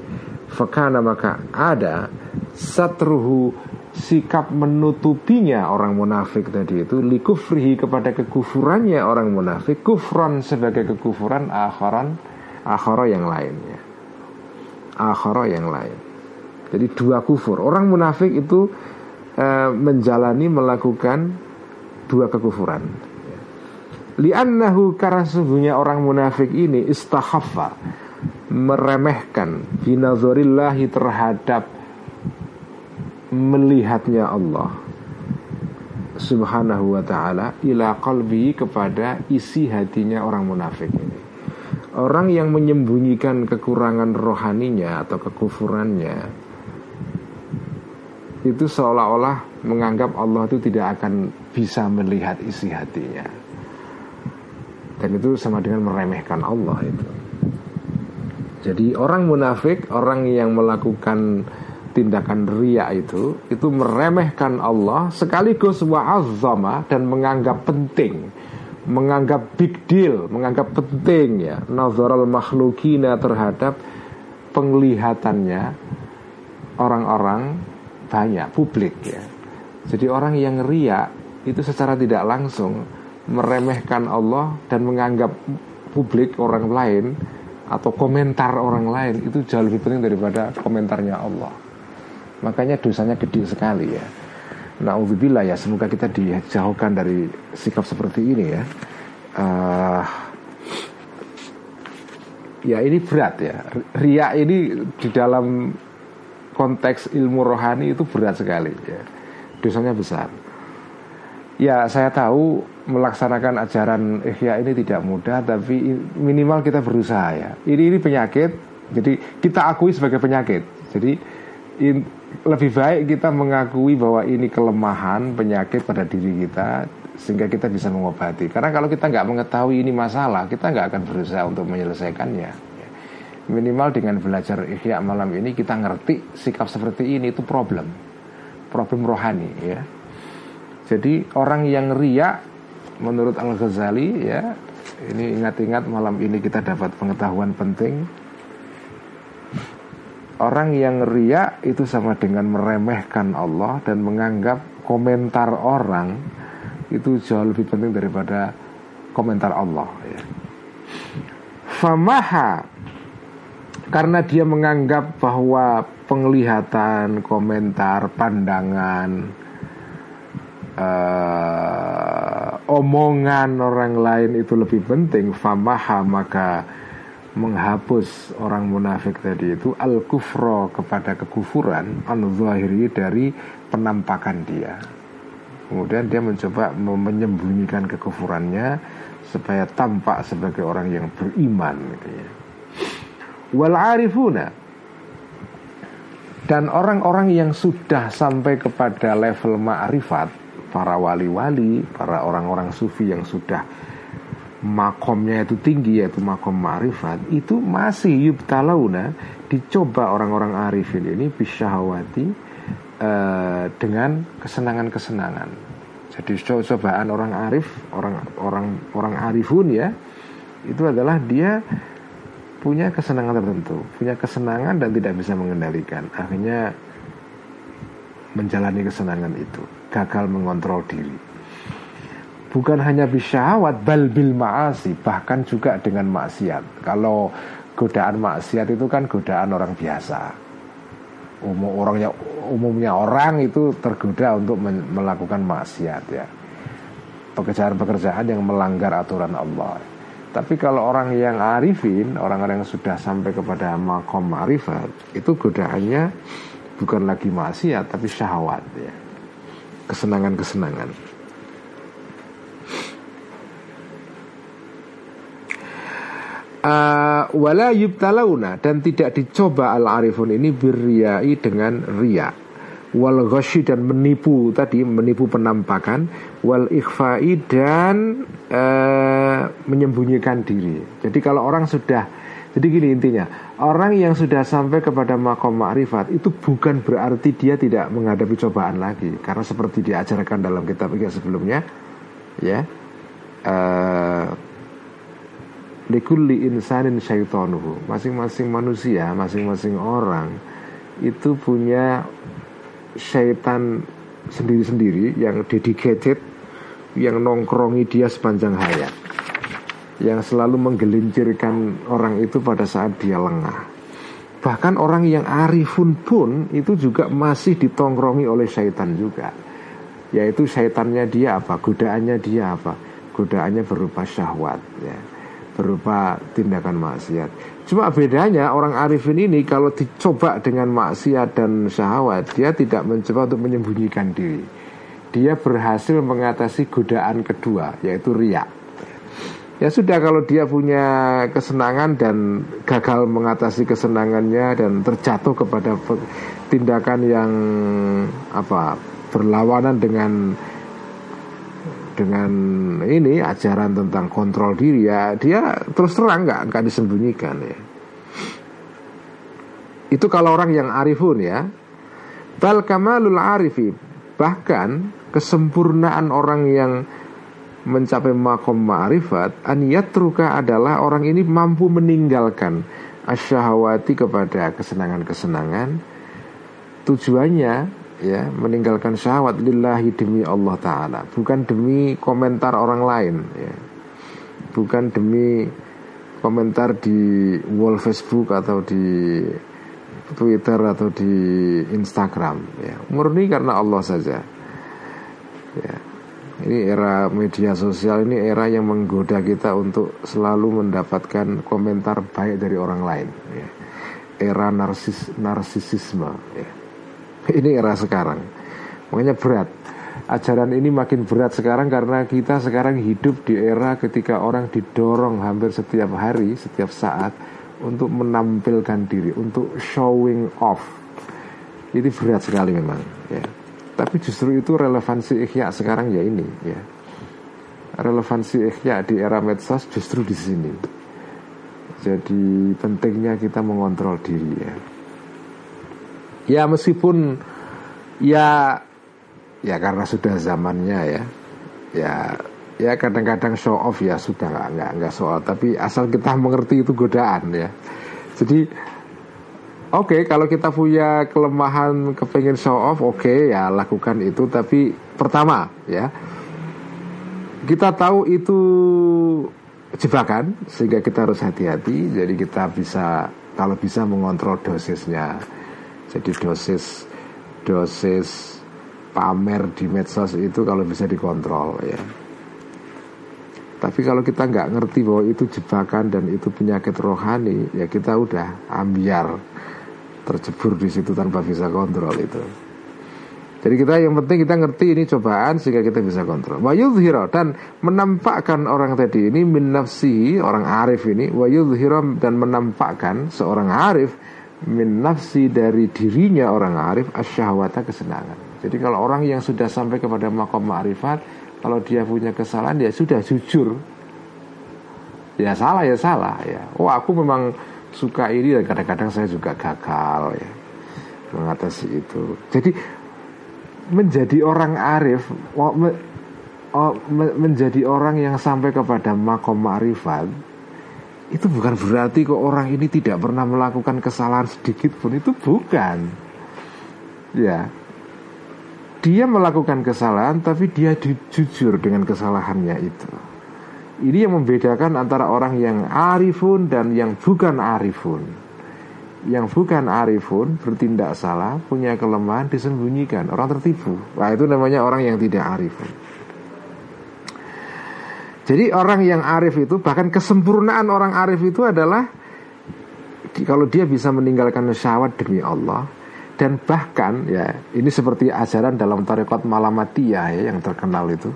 Fakana maka ada satruhu sikap menutupinya orang munafik tadi itu likufrihi kepada kekufurannya orang munafik kufran sebagai kekufuran akharan akhara yang lainnya. Akhara yang lain. Jadi dua kufur. Orang munafik itu e, menjalani melakukan dua kekufuran. Li'annahu karena sesungguhnya orang munafik ini istahaffa meremehkan binazorillahi terhadap melihatnya Allah subhanahu wa ta'ala ila qalbi kepada isi hatinya orang munafik ini. Orang yang menyembunyikan kekurangan rohaninya atau kekufurannya itu seolah-olah menganggap Allah itu tidak akan bisa melihat isi hatinya. Dan itu sama dengan meremehkan Allah itu. Jadi orang munafik orang yang melakukan tindakan ria itu itu meremehkan Allah sekaligus wa'azzama dan menganggap penting. Menganggap big deal menganggap penting ya. Nazaral makhlukina terhadap penglihatannya orang-orang banyak publik ya jadi orang yang ria itu secara tidak langsung meremehkan Allah dan menganggap publik orang lain atau komentar orang lain itu jauh lebih penting daripada komentarnya Allah. Makanya dosanya gede sekali ya. Nauzubillah ya, semoga kita dijauhkan dari sikap seperti ini ya. Uh, ya ini berat ya. Ria ini di dalam konteks ilmu rohani itu berat sekali ya. Dosanya besar. Ya saya tahu melaksanakan ajaran ihya ini tidak mudah tapi minimal kita berusaha ya. Ini ini penyakit, jadi kita akui sebagai penyakit. Jadi in, lebih baik kita mengakui bahwa ini kelemahan penyakit pada diri kita sehingga kita bisa mengobati. Karena kalau kita nggak mengetahui ini masalah, kita nggak akan berusaha untuk menyelesaikannya. Minimal dengan belajar ihya malam ini kita ngerti sikap seperti ini itu problem, problem rohani ya jadi orang yang ria menurut Al Ghazali ya ini ingat-ingat malam ini kita dapat pengetahuan penting. Orang yang ria itu sama dengan meremehkan Allah dan menganggap komentar orang itu jauh lebih penting daripada komentar Allah ya. Famaha karena dia menganggap bahwa penglihatan, komentar, pandangan, uh, omongan orang lain itu lebih penting. Famaha maka menghapus orang munafik tadi itu. Al kufro kepada kekufuran anu zahiri dari penampakan dia. Kemudian dia mencoba menyembunyikan kekufurannya supaya tampak sebagai orang yang beriman gitu ya. Wal arifuna dan orang-orang yang sudah sampai kepada level ma'rifat para wali-wali, para orang-orang sufi yang sudah makomnya itu tinggi yaitu makom ma'rifat itu masih yubtalauna dicoba orang-orang arifin ini bisyahwati uh, dengan kesenangan-kesenangan. Jadi cobaan orang arif, orang orang orang arifun ya itu adalah dia punya kesenangan tertentu, punya kesenangan dan tidak bisa mengendalikan. Akhirnya menjalani kesenangan itu gagal mengontrol diri. Bukan hanya bisyahwat bal bil ma'asi bahkan juga dengan maksiat. Kalau godaan maksiat itu kan godaan orang biasa. Umum orangnya umumnya orang itu tergoda untuk melakukan maksiat ya. Pekerjaan-pekerjaan yang melanggar aturan Allah tapi kalau orang yang arifin orang-orang yang sudah sampai kepada makom marifat itu godaannya bukan lagi maksiat tapi syahwat ya kesenangan-kesenangan. Uh, wala yubtalauna dan tidak dicoba al arifun ini beriai dengan ria wal ghasyi dan menipu tadi menipu penampakan wal ikhfai dan uh, menyembunyikan diri. Jadi kalau orang sudah jadi gini intinya, orang yang sudah sampai kepada makom ma'rifat itu bukan berarti dia tidak menghadapi cobaan lagi, karena seperti diajarkan dalam kitab yang sebelumnya, ya. Uh, likulli insanin syaitonuhu Masing-masing manusia, masing-masing orang Itu punya syaitan sendiri-sendiri Yang dedicated Yang nongkrongi dia sepanjang hayat yang selalu menggelincirkan orang itu pada saat dia lengah. Bahkan orang yang arifun pun itu juga masih ditongkrongi oleh syaitan juga. Yaitu syaitannya dia apa, godaannya dia apa. godaannya berupa syahwat ya berupa tindakan maksiat. Cuma bedanya orang arifin ini kalau dicoba dengan maksiat dan syahwat dia tidak mencoba untuk menyembunyikan diri. Dia berhasil mengatasi godaan kedua yaitu riak. Ya sudah kalau dia punya kesenangan dan gagal mengatasi kesenangannya dan terjatuh kepada tindakan yang apa berlawanan dengan dengan ini ajaran tentang kontrol diri ya dia terus terang nggak nggak disembunyikan ya. Itu kalau orang yang arifun ya. Bal kamalul arifi bahkan kesempurnaan orang yang mencapai makom ma'rifat an yatruka adalah orang ini mampu meninggalkan asyahawati kepada kesenangan-kesenangan. Tujuannya ya meninggalkan syahwat lillahi demi Allah taala. Bukan demi komentar orang lain ya. Bukan demi komentar di wall Facebook atau di Twitter atau di Instagram ya. Murni karena Allah saja ya. Ini era media sosial ini era yang menggoda kita untuk selalu mendapatkan komentar baik dari orang lain ya. era narsis narsisisme ya [laughs] ini era sekarang. Makanya berat. Ajaran ini makin berat sekarang karena kita sekarang hidup di era ketika orang didorong hampir setiap hari setiap saat untuk menampilkan diri untuk showing off. Ini berat sekali memang ya. Tapi justru itu relevansi ikhya sekarang ya ini ya. Relevansi ikhya di era medsos justru di sini. Jadi pentingnya kita mengontrol diri ya ya meskipun ya ya karena sudah zamannya ya. Ya ya kadang-kadang show off ya sudah nggak nggak nggak soal tapi asal kita [laughs] mengerti itu godaan ya. Jadi oke okay, kalau kita punya kelemahan kepengen show off oke okay, ya lakukan itu. Tapi pertama ya kita tahu itu jebakan sehingga kita harus hati-hati. Jadi kita bisa kalau bisa mengontrol dosisnya jadi dosis dosis pamer di medsos itu kalau bisa dikontrol ya. Tapi kalau kita nggak ngerti bahwa itu jebakan dan itu penyakit rohani, ya kita udah ambiar tercebur di situ tanpa bisa kontrol itu. Jadi kita yang penting kita ngerti ini cobaan sehingga kita bisa kontrol. Wa dan menampakkan orang tadi ini min nafsihi, orang arif ini wa dan menampakkan seorang arif min nafsi dari dirinya orang arif asyahwata kesenangan. Jadi kalau orang yang sudah sampai kepada makom ma'rifat Kalau dia punya kesalahan ya sudah jujur. Ya salah ya salah ya. Oh aku memang suka ini dan kadang-kadang saya juga gagal ya. Mengatasi itu. Jadi menjadi orang arif me, me, Menjadi orang yang sampai kepada makom ma'rifat itu bukan berarti kok orang ini tidak pernah melakukan kesalahan sedikit pun. Itu bukan. Ya. Dia melakukan kesalahan tapi dia jujur dengan kesalahannya itu. Ini yang membedakan antara orang yang arifun dan yang bukan arifun. Yang bukan arifun bertindak salah punya kelemahan disembunyikan. Orang tertipu. Wah itu namanya orang yang tidak arifun jadi orang yang arif itu bahkan kesempurnaan orang arif itu adalah kalau dia bisa meninggalkan syahwat demi Allah dan bahkan ya ini seperti ajaran dalam tarekat malamatiyah ya yang terkenal itu.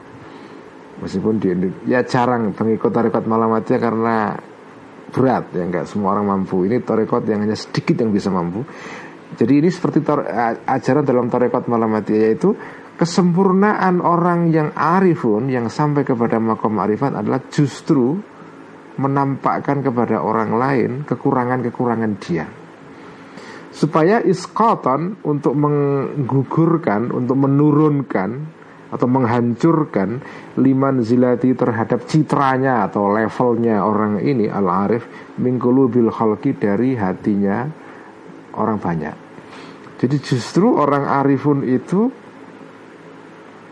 Meskipun di ya jarang pengikut tarekat malamatiyah karena berat ya nggak semua orang mampu. Ini tarekat yang hanya sedikit yang bisa mampu jadi ini seperti ajaran dalam tarekat malamatiyah yaitu kesempurnaan orang yang arifun yang sampai kepada makom arifat adalah justru menampakkan kepada orang lain kekurangan-kekurangan dia. Supaya iskatan untuk menggugurkan untuk menurunkan atau menghancurkan liman zilati terhadap citranya atau levelnya orang ini al arif mingkulu bil dari hatinya orang banyak jadi justru orang arifun itu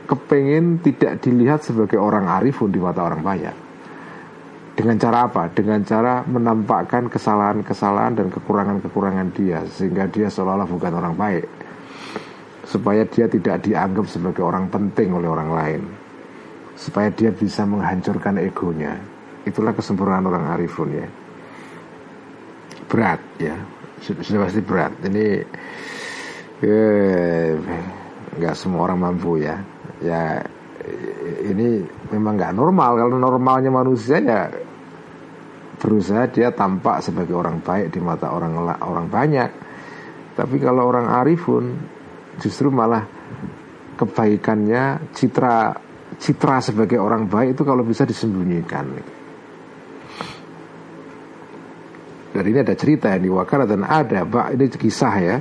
kepengen tidak dilihat sebagai orang arifun di mata orang banyak. Dengan cara apa? Dengan cara menampakkan kesalahan-kesalahan dan kekurangan-kekurangan dia sehingga dia seolah-olah bukan orang baik. Supaya dia tidak dianggap sebagai orang penting oleh orang lain. supaya dia bisa menghancurkan egonya. Itulah kesempurnaan orang arifun ya. Berat ya, sudah, sudah pasti berat. Ini eh, nggak semua orang mampu ya. Ya ini memang nggak normal. Kalau normalnya manusia ya berusaha dia tampak sebagai orang baik di mata orang orang banyak. Tapi kalau orang arifun justru malah kebaikannya citra citra sebagai orang baik itu kalau bisa disembunyikan. Dan ini ada cerita yang diwakar dan ada, Pak, ini kisah ya.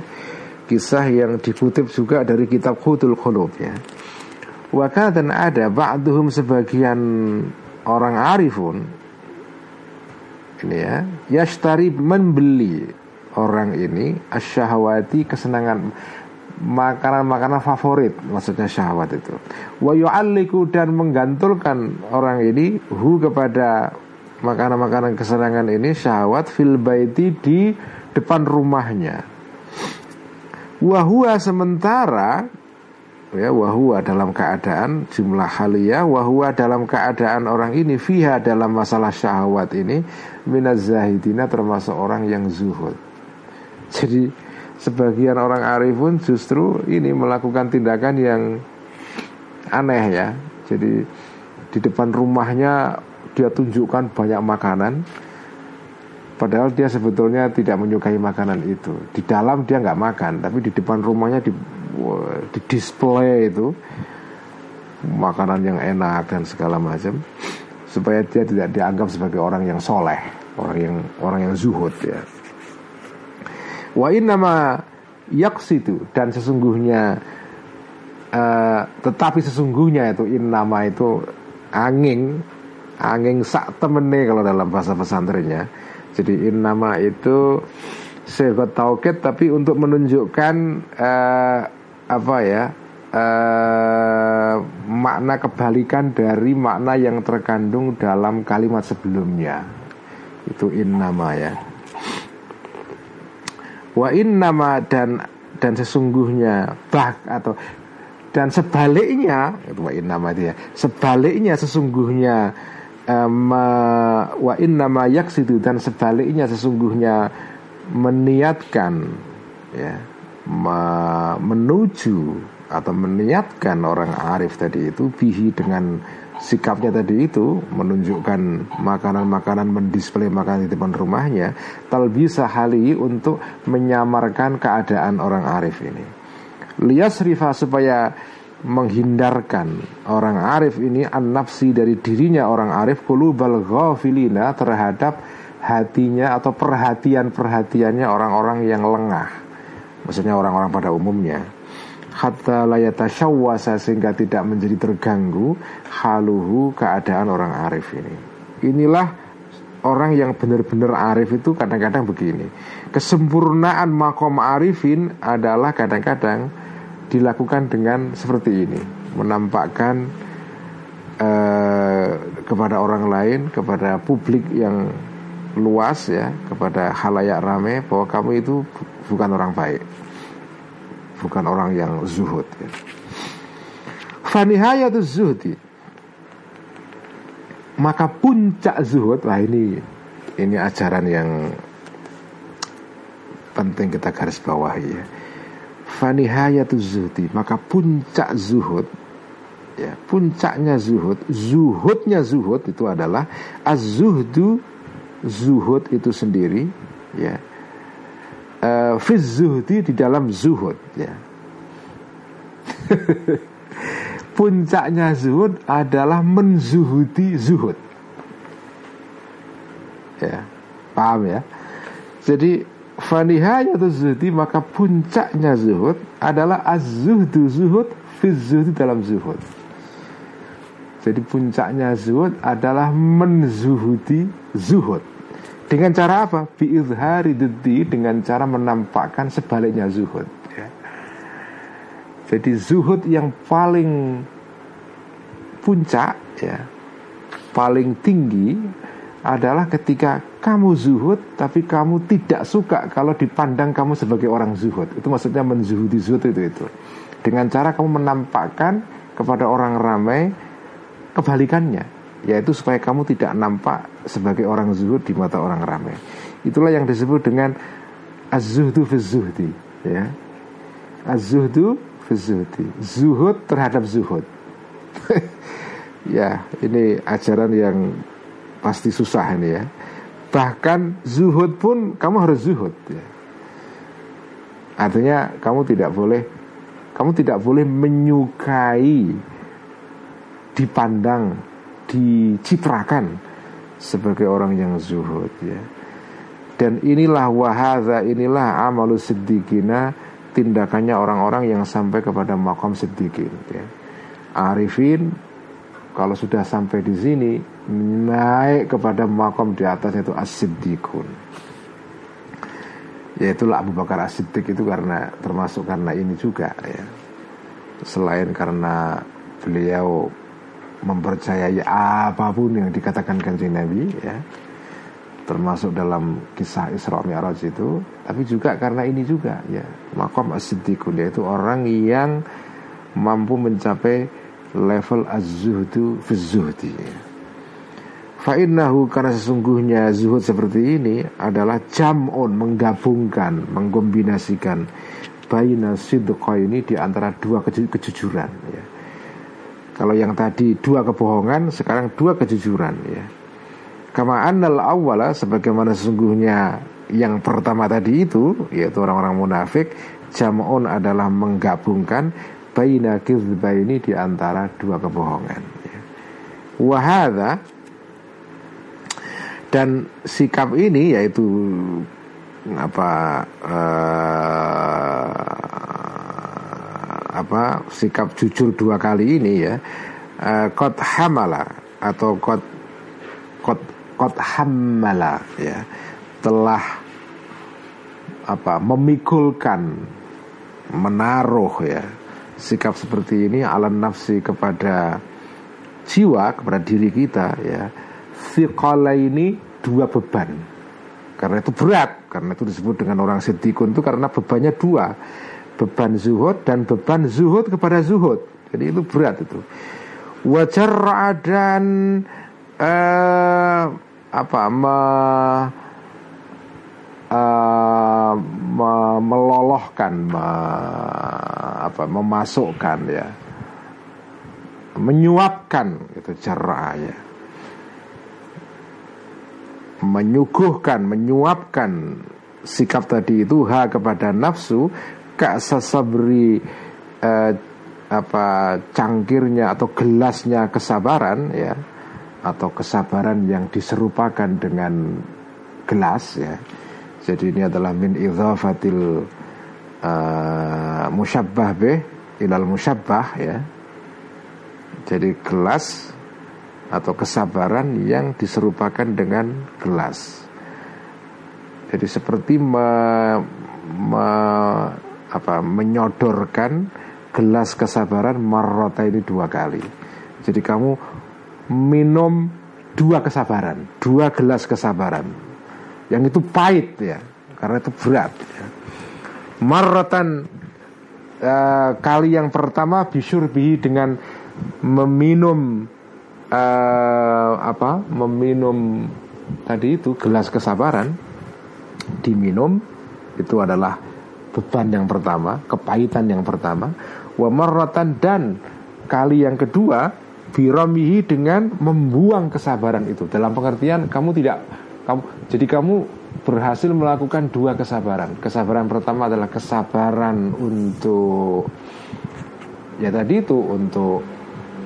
Kisah yang dikutip juga dari kitab Khutul Khulub ya. Wakar dan ada ba'duhum sebagian orang arifun ini ya, yashtari membeli orang ini asyahwati kesenangan makanan-makanan favorit maksudnya syahwat itu wa yu'alliku dan menggantulkan orang ini hu kepada makanan-makanan kesenangan ini syahwat fil baiti di depan rumahnya wahua sementara ya wahua dalam keadaan jumlah halia wahua dalam keadaan orang ini fiha dalam masalah syahwat ini minaz zahidina termasuk orang yang zuhud jadi sebagian orang arifun justru ini melakukan tindakan yang aneh ya. Jadi di depan rumahnya dia tunjukkan banyak makanan Padahal dia sebetulnya tidak menyukai makanan itu. Di dalam dia nggak makan Tapi di depan rumahnya di, di display itu Makanan yang enak dan segala macam Supaya dia tidak dianggap sebagai orang yang soleh Orang yang orang yang zuhud ya. Wa nama itu dan sesungguhnya uh, tetapi sesungguhnya itu in nama itu angin angin sak temene kalau dalam bahasa pesantrennya. Jadi in nama itu segot tauket tapi untuk menunjukkan uh, apa ya uh, makna kebalikan dari makna yang terkandung dalam kalimat sebelumnya itu in nama ya wa nama dan dan sesungguhnya bah atau dan sebaliknya itu wa nama dia sebaliknya sesungguhnya wa nama yaksidu dan sebaliknya sesungguhnya meniatkan ya menuju atau meniatkan orang arif tadi itu bihi dengan sikapnya tadi itu menunjukkan makanan-makanan mendisplay makanan di depan rumahnya talbisa hali untuk menyamarkan keadaan orang arif ini. Lias rifa supaya menghindarkan orang arif ini an nafsi dari dirinya orang arif kulubal ghafilina terhadap hatinya atau perhatian-perhatiannya orang-orang yang lengah maksudnya orang-orang pada umumnya hatta layata syawwasa sehingga tidak menjadi terganggu haluhu keadaan orang arif ini. Inilah orang yang benar-benar arif itu kadang-kadang begini. Kesempurnaan makom arifin adalah kadang-kadang dilakukan dengan seperti ini, menampakkan uh, kepada orang lain, kepada publik yang luas ya, kepada halayak rame bahwa kamu itu bukan orang baik. Bukan orang yang zuhud ya. Fanihayatu zuhdi. Maka puncak zuhud Wah ini Ini ajaran yang Penting kita garis bawahi ya Fanihayatu zuhdi Maka puncak zuhud ya, Puncaknya zuhud Zuhudnya zuhud itu adalah Az-zuhdu Zuhud itu sendiri Ya uh, fiz zuhdi di dalam zuhud ya. [laughs] Puncaknya zuhud adalah menzuhudi zuhud. Ya, paham ya? Jadi fanihaya atau zuhdi maka puncaknya zuhud adalah az-zuhdu zuhud zuhdi dalam zuhud. Jadi puncaknya zuhud adalah menzuhudi zuhud. Dengan cara apa? Biizhari didi dengan cara menampakkan sebaliknya zuhud. Ya. Jadi zuhud yang paling puncak, ya, paling tinggi adalah ketika kamu zuhud tapi kamu tidak suka kalau dipandang kamu sebagai orang zuhud. Itu maksudnya menzuhudi zuhud itu itu. Dengan cara kamu menampakkan kepada orang ramai kebalikannya yaitu supaya kamu tidak nampak sebagai orang zuhud di mata orang ramai. Itulah yang disebut dengan az-zuhdu fi zuhdi ya. Az-zuhdu zuhud terhadap zuhud. [laughs] Ya ini ajaran yang pasti susah ini ya bahkan zuhud pun kamu harus zuhud ya. artinya kamu tidak boleh kamu tidak boleh menyukai dipandang dicitrakan sebagai orang yang zuhud ya dan inilah wahada inilah amalu siddiqina tindakannya orang-orang yang sampai kepada makom siddiqin ya. arifin kalau sudah sampai di sini naik kepada makom di atas itu as-siddiqun. Yaitulah Abu Bakar as-siddiq itu karena termasuk karena ini juga ya. Selain karena beliau mempercayai apa pun yang dikatakan kanjeng Nabi ya. Termasuk dalam kisah Isra Mi'raj itu tapi juga karena ini juga ya. Makom as-siddiqun yaitu orang yang mampu mencapai level az-zuhdu fi zuhdi ya. Fa'innahu karena sesungguhnya zuhud seperti ini adalah jam'un menggabungkan, mengkombinasikan baina sidqa ini di antara dua kejujuran ya. Kalau yang tadi dua kebohongan, sekarang dua kejujuran ya. Kama annal awwala sebagaimana sesungguhnya yang pertama tadi itu yaitu orang-orang munafik jam'un adalah menggabungkan baina ini di antara dua kebohongan ya. Wahada dan sikap ini yaitu apa uh, apa sikap jujur dua kali ini ya uh, hamala atau kot kot kot hamala ya telah apa memikulkan menaruh ya sikap seperti ini alam nafsi kepada jiwa kepada diri kita ya Thiqala ini dua beban. Karena itu berat Karena itu disebut dengan orang sedikun itu Karena bebannya dua. Beban zuhud dan beban zuhud kepada zuhud. Jadi itu berat itu. Wajar dan uh, Apa me, uh, me, Melolohkan me, apa, Memasukkan ya. Menyuapkan itu cerah ya menyuguhkan, menyuapkan sikap tadi itu ha kepada nafsu kak sesabri eh, apa cangkirnya atau gelasnya kesabaran ya atau kesabaran yang diserupakan dengan gelas ya. Jadi ini adalah min idhafatil uh, musyabbah bih ilal musyabbah ya. Jadi gelas atau kesabaran yang diserupakan dengan gelas. Jadi seperti me, me, apa, menyodorkan gelas kesabaran marrota ini dua kali. Jadi kamu minum dua kesabaran, dua gelas kesabaran. Yang itu pahit ya, karena itu berat. Ya. Marrotan uh, kali yang pertama bisurbihi dengan meminum uh, apa meminum tadi itu gelas kesabaran diminum itu adalah beban yang pertama, kepahitan yang pertama, wa marratan dan kali yang kedua biramihi dengan membuang kesabaran itu. Dalam pengertian kamu tidak kamu jadi kamu berhasil melakukan dua kesabaran. Kesabaran pertama adalah kesabaran untuk ya tadi itu untuk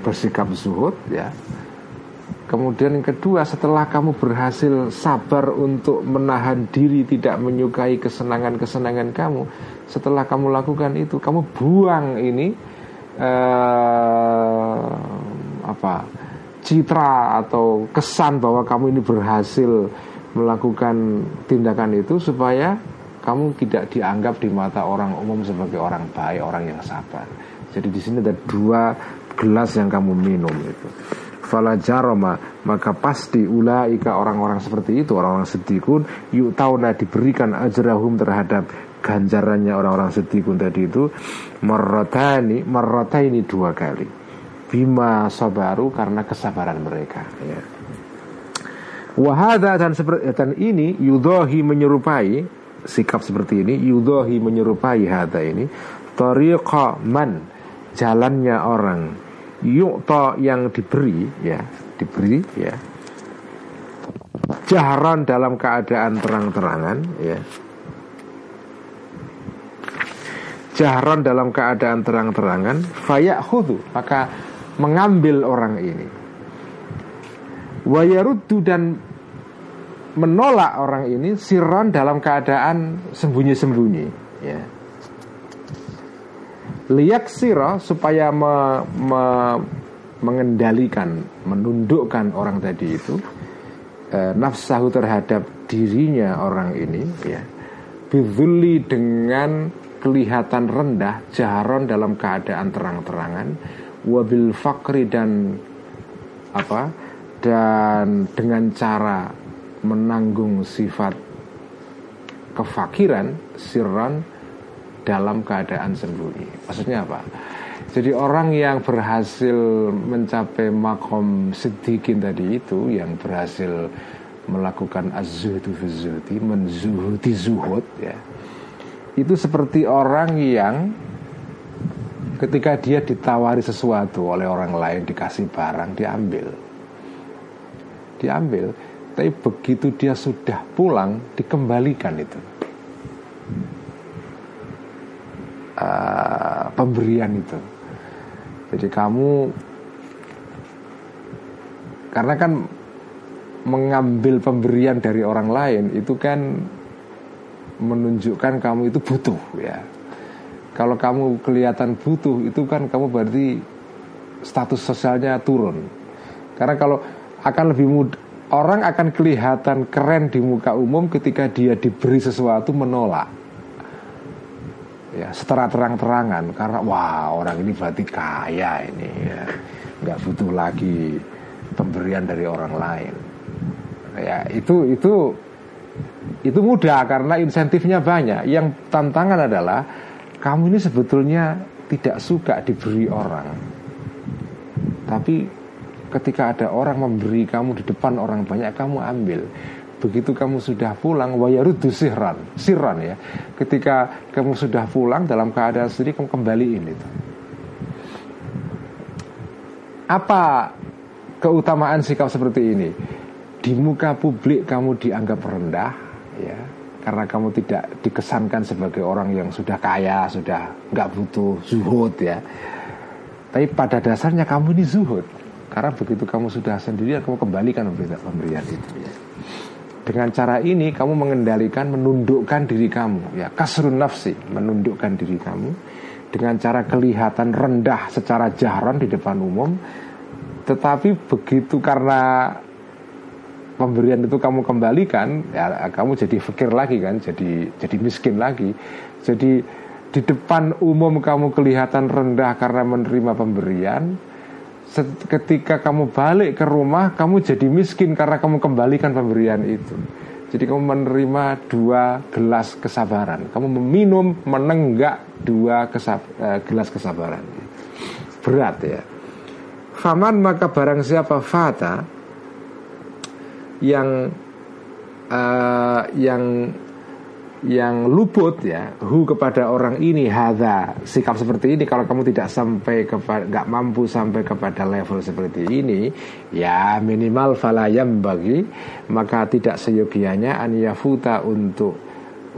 bersikap zuhud ya Kemudian yang kedua setelah kamu berhasil sabar untuk menahan diri tidak menyukai kesenangan-kesenangan kamu Setelah kamu lakukan itu kamu buang ini eh, apa citra atau kesan bahwa kamu ini berhasil melakukan tindakan itu supaya kamu tidak dianggap di mata orang umum sebagai orang baik, orang yang sabar. Jadi di sini ada dua gelas yang kamu minum itu. Fala jaroma maka pasti ulaika orang-orang seperti itu orang-orang sedikun yuk tauna diberikan ajrahum terhadap ganjarannya orang-orang sedikun tadi itu. Marrotani marrotaini dua kali. Bima sabaru karena kesabaran mereka. Ya. Wahada dan seperti dan ini yudohi menyerupai sikap seperti ini yudohi menyerupai hada ini tariqa man jalannya orang yukta yang diberi ya diberi ya jahran dalam keadaan terang-terangan ya. Jahran dalam keadaan terang-terangan fayak hudu maka mengambil orang ini. Wayaruddu dan menolak orang ini siron dalam keadaan sembunyi-sembunyi ya liyak siro supaya me, me, mengendalikan menundukkan orang tadi itu eh, nafsahu terhadap dirinya orang ini ya bidhuli dengan kelihatan rendah jaharon dalam keadaan terang-terangan wabil fakri dan apa dan dengan cara menanggung sifat kefakiran sirran dalam keadaan sembunyi. Maksudnya apa? Jadi orang yang berhasil mencapai makom sedikit tadi itu yang berhasil melakukan az-zuhdu menzuhudi zuhud ya itu seperti orang yang ketika dia ditawari sesuatu oleh orang lain dikasih barang diambil. Diambil tapi begitu dia sudah pulang dikembalikan itu uh, pemberian itu jadi kamu karena kan mengambil pemberian dari orang lain itu kan menunjukkan kamu itu butuh ya. Kalau kamu kelihatan butuh itu kan kamu berarti status sosialnya turun. Karena kalau akan lebih mudah orang akan kelihatan keren di muka umum ketika dia diberi sesuatu menolak. Ya, secara terang-terangan karena wah orang ini berarti kaya ini ya. nggak butuh lagi pemberian dari orang lain. Ya, itu itu itu mudah karena insentifnya banyak. Yang tantangan adalah kamu ini sebetulnya tidak suka diberi orang. Tapi ketika ada orang memberi kamu di depan orang banyak kamu ambil. Begitu kamu sudah pulang wayarudu sirran, sirran ya. Ketika kamu sudah pulang dalam keadaan sendiri kamu kembaliin itu. Apa keutamaan sikap seperti ini? Di muka publik kamu dianggap rendah, ya karena kamu tidak dikesankan sebagai orang yang sudah kaya, sudah nggak butuh zuhud ya. Tapi pada dasarnya kamu ini zuhud. Karena begitu kamu sudah sendirian, kamu kembalikan pemberian itu ya. Dengan cara ini kamu mengendalikan, menundukkan diri kamu ya. Kasrun nafsi, menundukkan diri kamu dengan cara kelihatan rendah secara jahran di depan umum. Tetapi begitu karena pemberian itu kamu kembalikan ya kamu jadi fikir lagi kan jadi jadi miskin lagi jadi di depan umum kamu kelihatan rendah karena menerima pemberian ketika kamu balik ke rumah kamu jadi miskin karena kamu kembalikan pemberian itu. Jadi kamu menerima dua gelas kesabaran. Kamu meminum menenggak dua kesab uh, gelas kesabaran. Berat ya. Faman maka barang siapa fata yang uh, yang yang luput ya. Hu kepada orang ini hada sikap seperti ini kalau kamu tidak sampai kepada nggak mampu sampai kepada level seperti ini ya minimal falayam bagi maka tidak seyogianya an yafuta untuk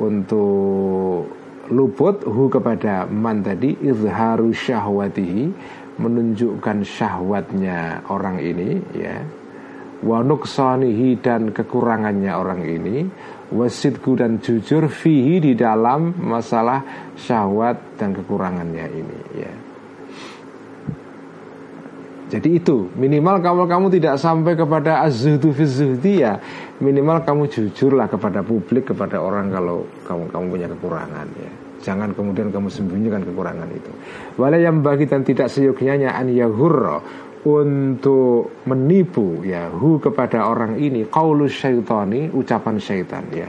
untuk luput. Hu kepada man tadi izharu syahwatihi menunjukkan syahwatnya orang ini ya. Wanuksanihi dan kekurangannya orang ini wasidku dan jujur fihi di dalam masalah syahwat dan kekurangannya ini ya. Jadi itu minimal kalau kamu tidak sampai kepada azzuhdu fi ya minimal kamu jujurlah kepada publik kepada orang kalau kamu kamu punya kekurangan ya. Jangan kemudian kamu sembunyikan kekurangan itu. Wala yang bagi dan tidak seyogianya an yahurro untuk menipu ya hu kepada orang ini. Qaulus syaitani ucapan syaitan ya.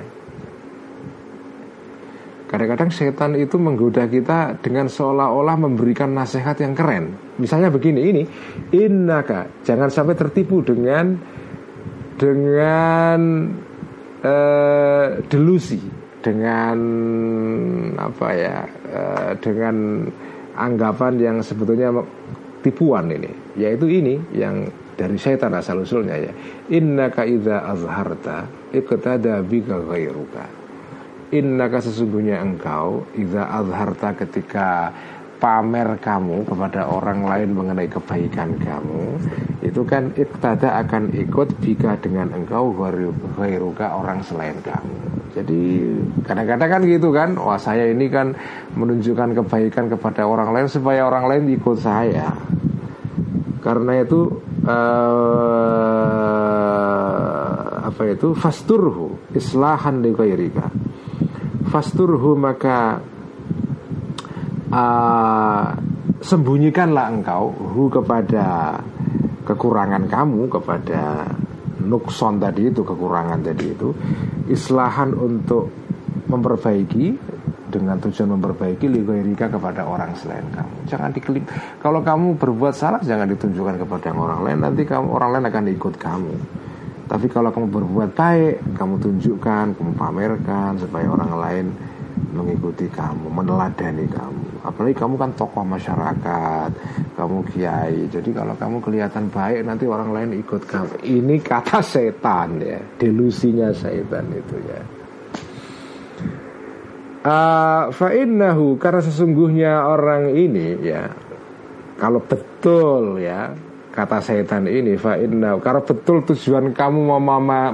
Kadang-kadang setan itu menggoda kita dengan seolah-olah memberikan nasihat yang keren. Misalnya begini ini, innaka jangan sampai tertipu dengan dengan uh, delusi, dengan apa ya, uh, dengan anggapan yang sebetulnya tipuan ini, yaitu ini yang dari setan asal usulnya ya. Innaka idza azharta iqtada bika ghairuka. Innaka sesungguhnya engkau Iza azharta ketika pamer kamu kepada orang lain mengenai kebaikan kamu Itu kan iktada akan ikut jika dengan engkau Ghairuka orang selain kamu. Jadi kadang-kadang kan gitu kan Wah saya ini kan menunjukkan kebaikan kepada orang lain Supaya orang lain ikut saya Karena itu uh, Apa itu? Fasturhu Islahan di fasturhu maka uh, sembunyikanlah engkau hu kepada kekurangan kamu kepada nukson tadi itu kekurangan tadi itu islahan untuk memperbaiki dengan tujuan memperbaiki ligoirika kepada orang selain kamu jangan dikelip kalau kamu berbuat salah jangan ditunjukkan kepada orang lain nanti kamu orang lain akan ikut kamu tapi kalau kamu berbuat baik, kamu tunjukkan, kamu pamerkan supaya orang lain mengikuti kamu, meneladani kamu. Apalagi kamu kan tokoh masyarakat, kamu kiai. Jadi kalau kamu kelihatan baik, nanti orang lain ikut kamu. Ini kata setan ya, delusinya setan itu ya. Uh, Fa'innahu karena sesungguhnya orang ini ya kalau betul ya kata setan ini fa inna karena betul tujuan kamu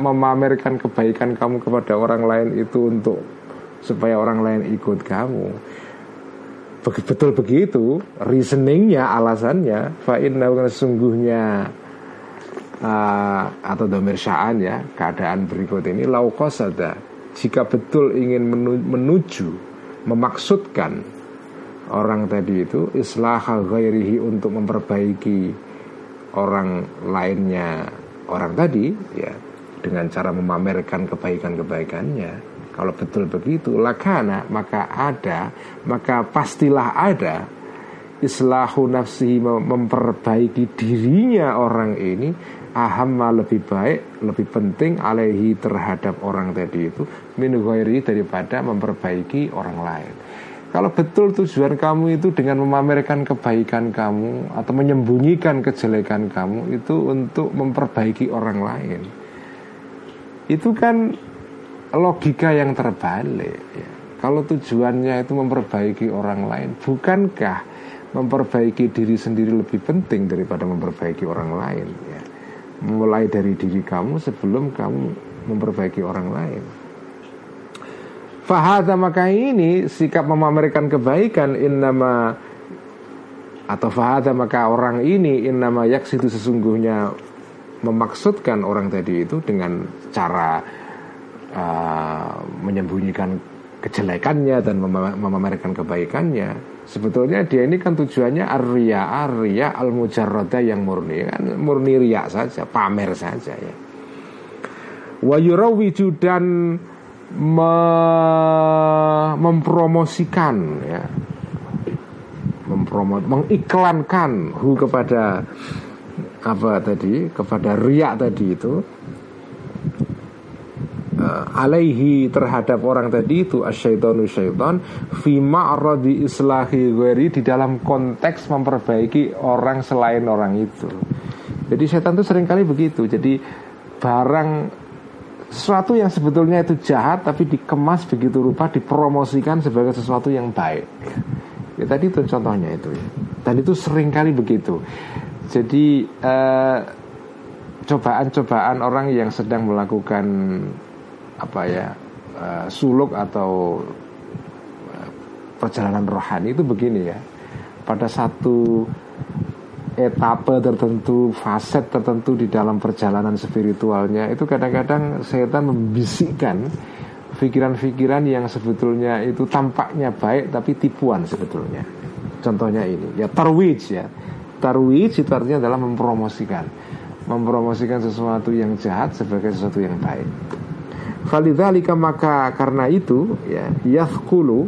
memamerkan kebaikan kamu kepada orang lain itu untuk supaya orang lain ikut kamu. Betul begitu reasoningnya alasannya fa inna sesungguhnya uh, atau domir ya keadaan berikut ini laukosada jika betul ingin menuju memaksudkan orang tadi itu islah ghairihi untuk memperbaiki orang lainnya orang tadi ya dengan cara memamerkan kebaikan-kebaikannya. Kalau betul begitu lakana maka ada maka pastilah ada islahu nafsi memperbaiki dirinya orang ini ahamma lebih baik lebih penting alaihi terhadap orang tadi itu min daripada memperbaiki orang lain kalau betul tujuan kamu itu dengan memamerkan kebaikan kamu atau menyembunyikan kejelekan kamu itu untuk memperbaiki orang lain, itu kan logika yang terbalik. Ya. Kalau tujuannya itu memperbaiki orang lain, bukankah memperbaiki diri sendiri lebih penting daripada memperbaiki orang lain? Ya. Mulai dari diri kamu sebelum kamu memperbaiki orang lain. Fahada maka ini sikap memamerkan kebaikan innama atau fahada maka orang ini innama yaks itu sesungguhnya memaksudkan orang tadi itu dengan cara uh, menyembunyikan kejelekannya dan memamerkan kebaikannya sebetulnya dia ini kan tujuannya arya arya al mujarrada yang murni. Kan murni riak saja pamer saja ya. Wa dan me mempromosikan ya. Mempromot mengiklankan hu kepada apa tadi? Kepada riak tadi itu alaihi terhadap orang tadi itu asyaitonu syaitan fi ma'radi islahi ghairi di dalam konteks memperbaiki orang selain orang itu. Jadi setan itu sering kali begitu. Jadi barang sesuatu yang sebetulnya itu jahat tapi dikemas begitu rupa dipromosikan sebagai sesuatu yang baik ya, tadi itu contohnya itu ya. dan itu sering kali begitu jadi eh, cobaan-cobaan orang yang sedang melakukan apa ya uh, suluk atau uh, perjalanan rohani itu begini ya pada satu etape tertentu, fase tertentu di dalam perjalanan spiritualnya itu kadang-kadang setan membisikkan pikiran-pikiran yang sebetulnya itu tampaknya baik tapi tipuan sebetulnya. Contohnya ini, ya tarwij ya. Tarwij itu artinya adalah mempromosikan mempromosikan sesuatu yang jahat sebagai sesuatu yang baik. Falidzalika maka karena itu ya yathqulu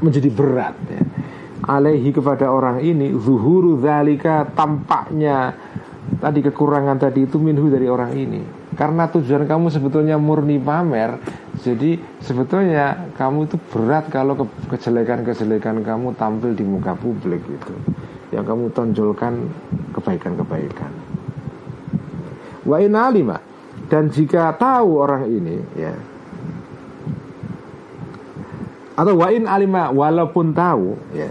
menjadi berat ya. Alaihi kepada orang ini zuhuru zalika tampaknya tadi kekurangan tadi itu minhu dari orang ini. Karena tujuan kamu sebetulnya murni pamer, jadi sebetulnya kamu itu berat kalau ke kejelekan-kejelekan kamu tampil di muka publik itu. Yang kamu tonjolkan kebaikan-kebaikan. Wa in alima dan jika tahu orang ini ya. Atau wa in alima walaupun tahu ya.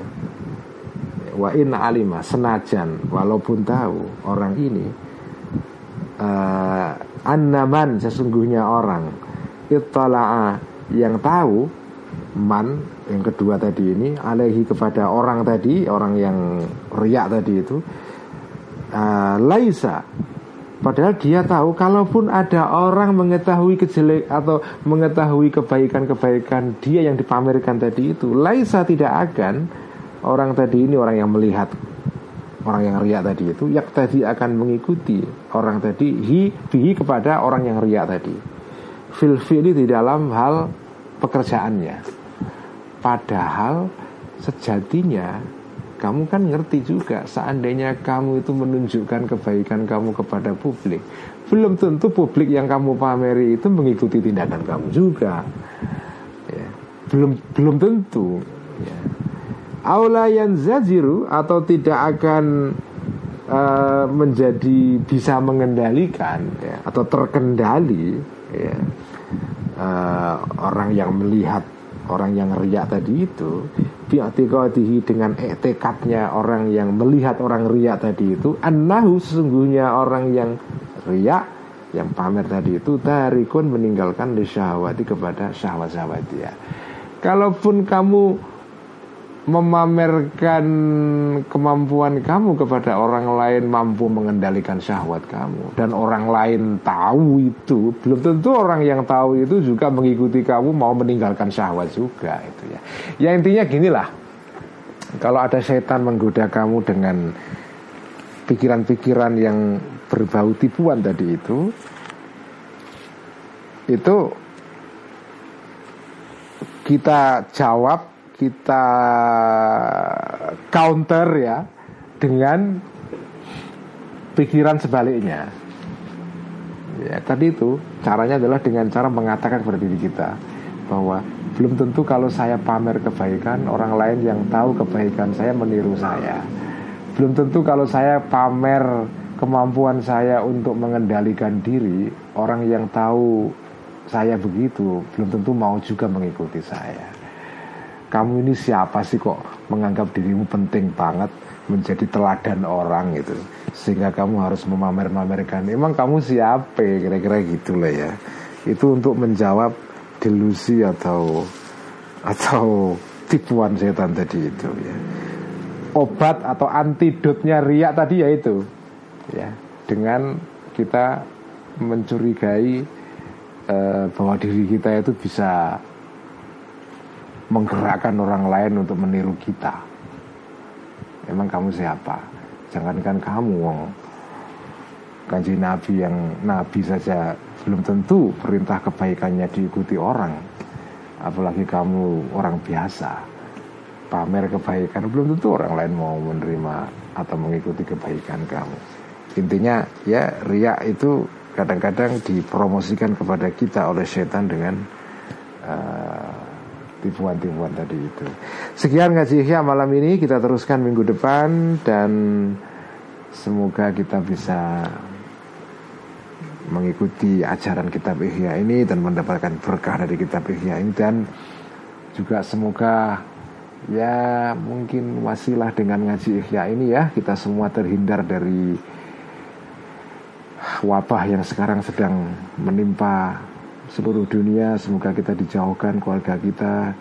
Wa in alima senajan walaupun tahu orang ini uh, annaman sesungguhnya orang ittala'a yang tahu man yang kedua tadi ini alaihi kepada orang tadi orang yang riak tadi itu uh, laisa Padahal dia tahu kalaupun ada orang mengetahui kejelek atau mengetahui kebaikan-kebaikan dia yang dipamerkan tadi itu, laisa tidak akan orang tadi ini orang yang melihat orang yang riak tadi itu yak tadi akan mengikuti orang tadi hi bihi kepada orang yang riak tadi. Fil fi'li di dalam hal pekerjaannya. Padahal sejatinya kamu kan ngerti juga seandainya kamu itu menunjukkan kebaikan kamu kepada publik belum tentu publik yang kamu pameri itu mengikuti tindakan kamu juga ya. belum belum tentu ya. aula yang zajiru atau tidak akan uh, menjadi bisa mengendalikan ya, atau terkendali ya, uh, orang yang melihat orang yang riak tadi itu bi'atiqadihi dengan etekadnya orang yang melihat orang riak tadi itu annahu sesungguhnya orang yang riak yang pamer tadi itu tarikun meninggalkan syahwati kepada syahwat-syahwat dia. Kalaupun kamu memamerkan kemampuan kamu kepada orang lain mampu mengendalikan syahwat kamu. Dan orang lain tahu itu belum tentu orang yang tahu itu juga mengikuti kamu mau meninggalkan syahwat juga itu ya. Ya intinya ginilah. Kalau ada setan menggoda kamu dengan pikiran-pikiran yang berbau tipuan tadi itu itu kita jawab kita counter ya dengan pikiran sebaliknya. Ya, tadi itu caranya adalah dengan cara mengatakan kepada diri kita bahwa belum tentu kalau saya pamer kebaikan orang lain yang tahu kebaikan saya meniru saya. Belum tentu kalau saya pamer kemampuan saya untuk mengendalikan diri orang yang tahu saya begitu belum tentu mau juga mengikuti saya kamu ini siapa sih kok menganggap dirimu penting banget menjadi teladan orang gitu? Sehingga kamu harus memamer-mamerkan emang kamu siapa? Kira-kira gitulah ya. Itu untuk menjawab delusi atau atau tipuan setan tadi itu ya. Obat atau antidotnya riak tadi ya itu ya. Dengan kita mencurigai eh, bahwa diri kita itu bisa menggerakkan orang lain untuk meniru kita. Emang kamu siapa? Jangankan kamu, wong kanji Nabi yang Nabi saja belum tentu perintah kebaikannya diikuti orang. Apalagi kamu orang biasa, pamer kebaikan belum tentu orang lain mau menerima atau mengikuti kebaikan kamu. Intinya ya riak itu kadang-kadang dipromosikan kepada kita oleh setan dengan uh, tipuan-tipuan tadi itu. Sekian ngaji Ihya malam ini. Kita teruskan minggu depan dan semoga kita bisa mengikuti ajaran kitab Ihya ini dan mendapatkan berkah dari kitab Ihya ini. Dan juga semoga ya mungkin wasilah dengan ngaji Ihya ini ya. Kita semua terhindar dari wabah yang sekarang sedang menimpa seluruh dunia semoga kita dijauhkan keluarga kita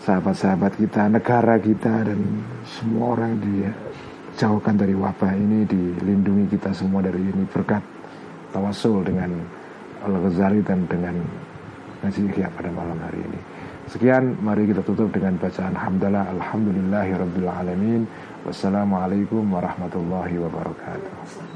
sahabat-sahabat kita negara kita dan semua orang dijauhkan dari wabah ini dilindungi kita semua dari ini. Berkat tawasul dengan Al-Ghazali dan dengan ngaji pada malam hari ini. Sekian mari kita tutup dengan bacaan hamdalah alhamdulillahirabbil alamin. Wassalamualaikum warahmatullahi wabarakatuh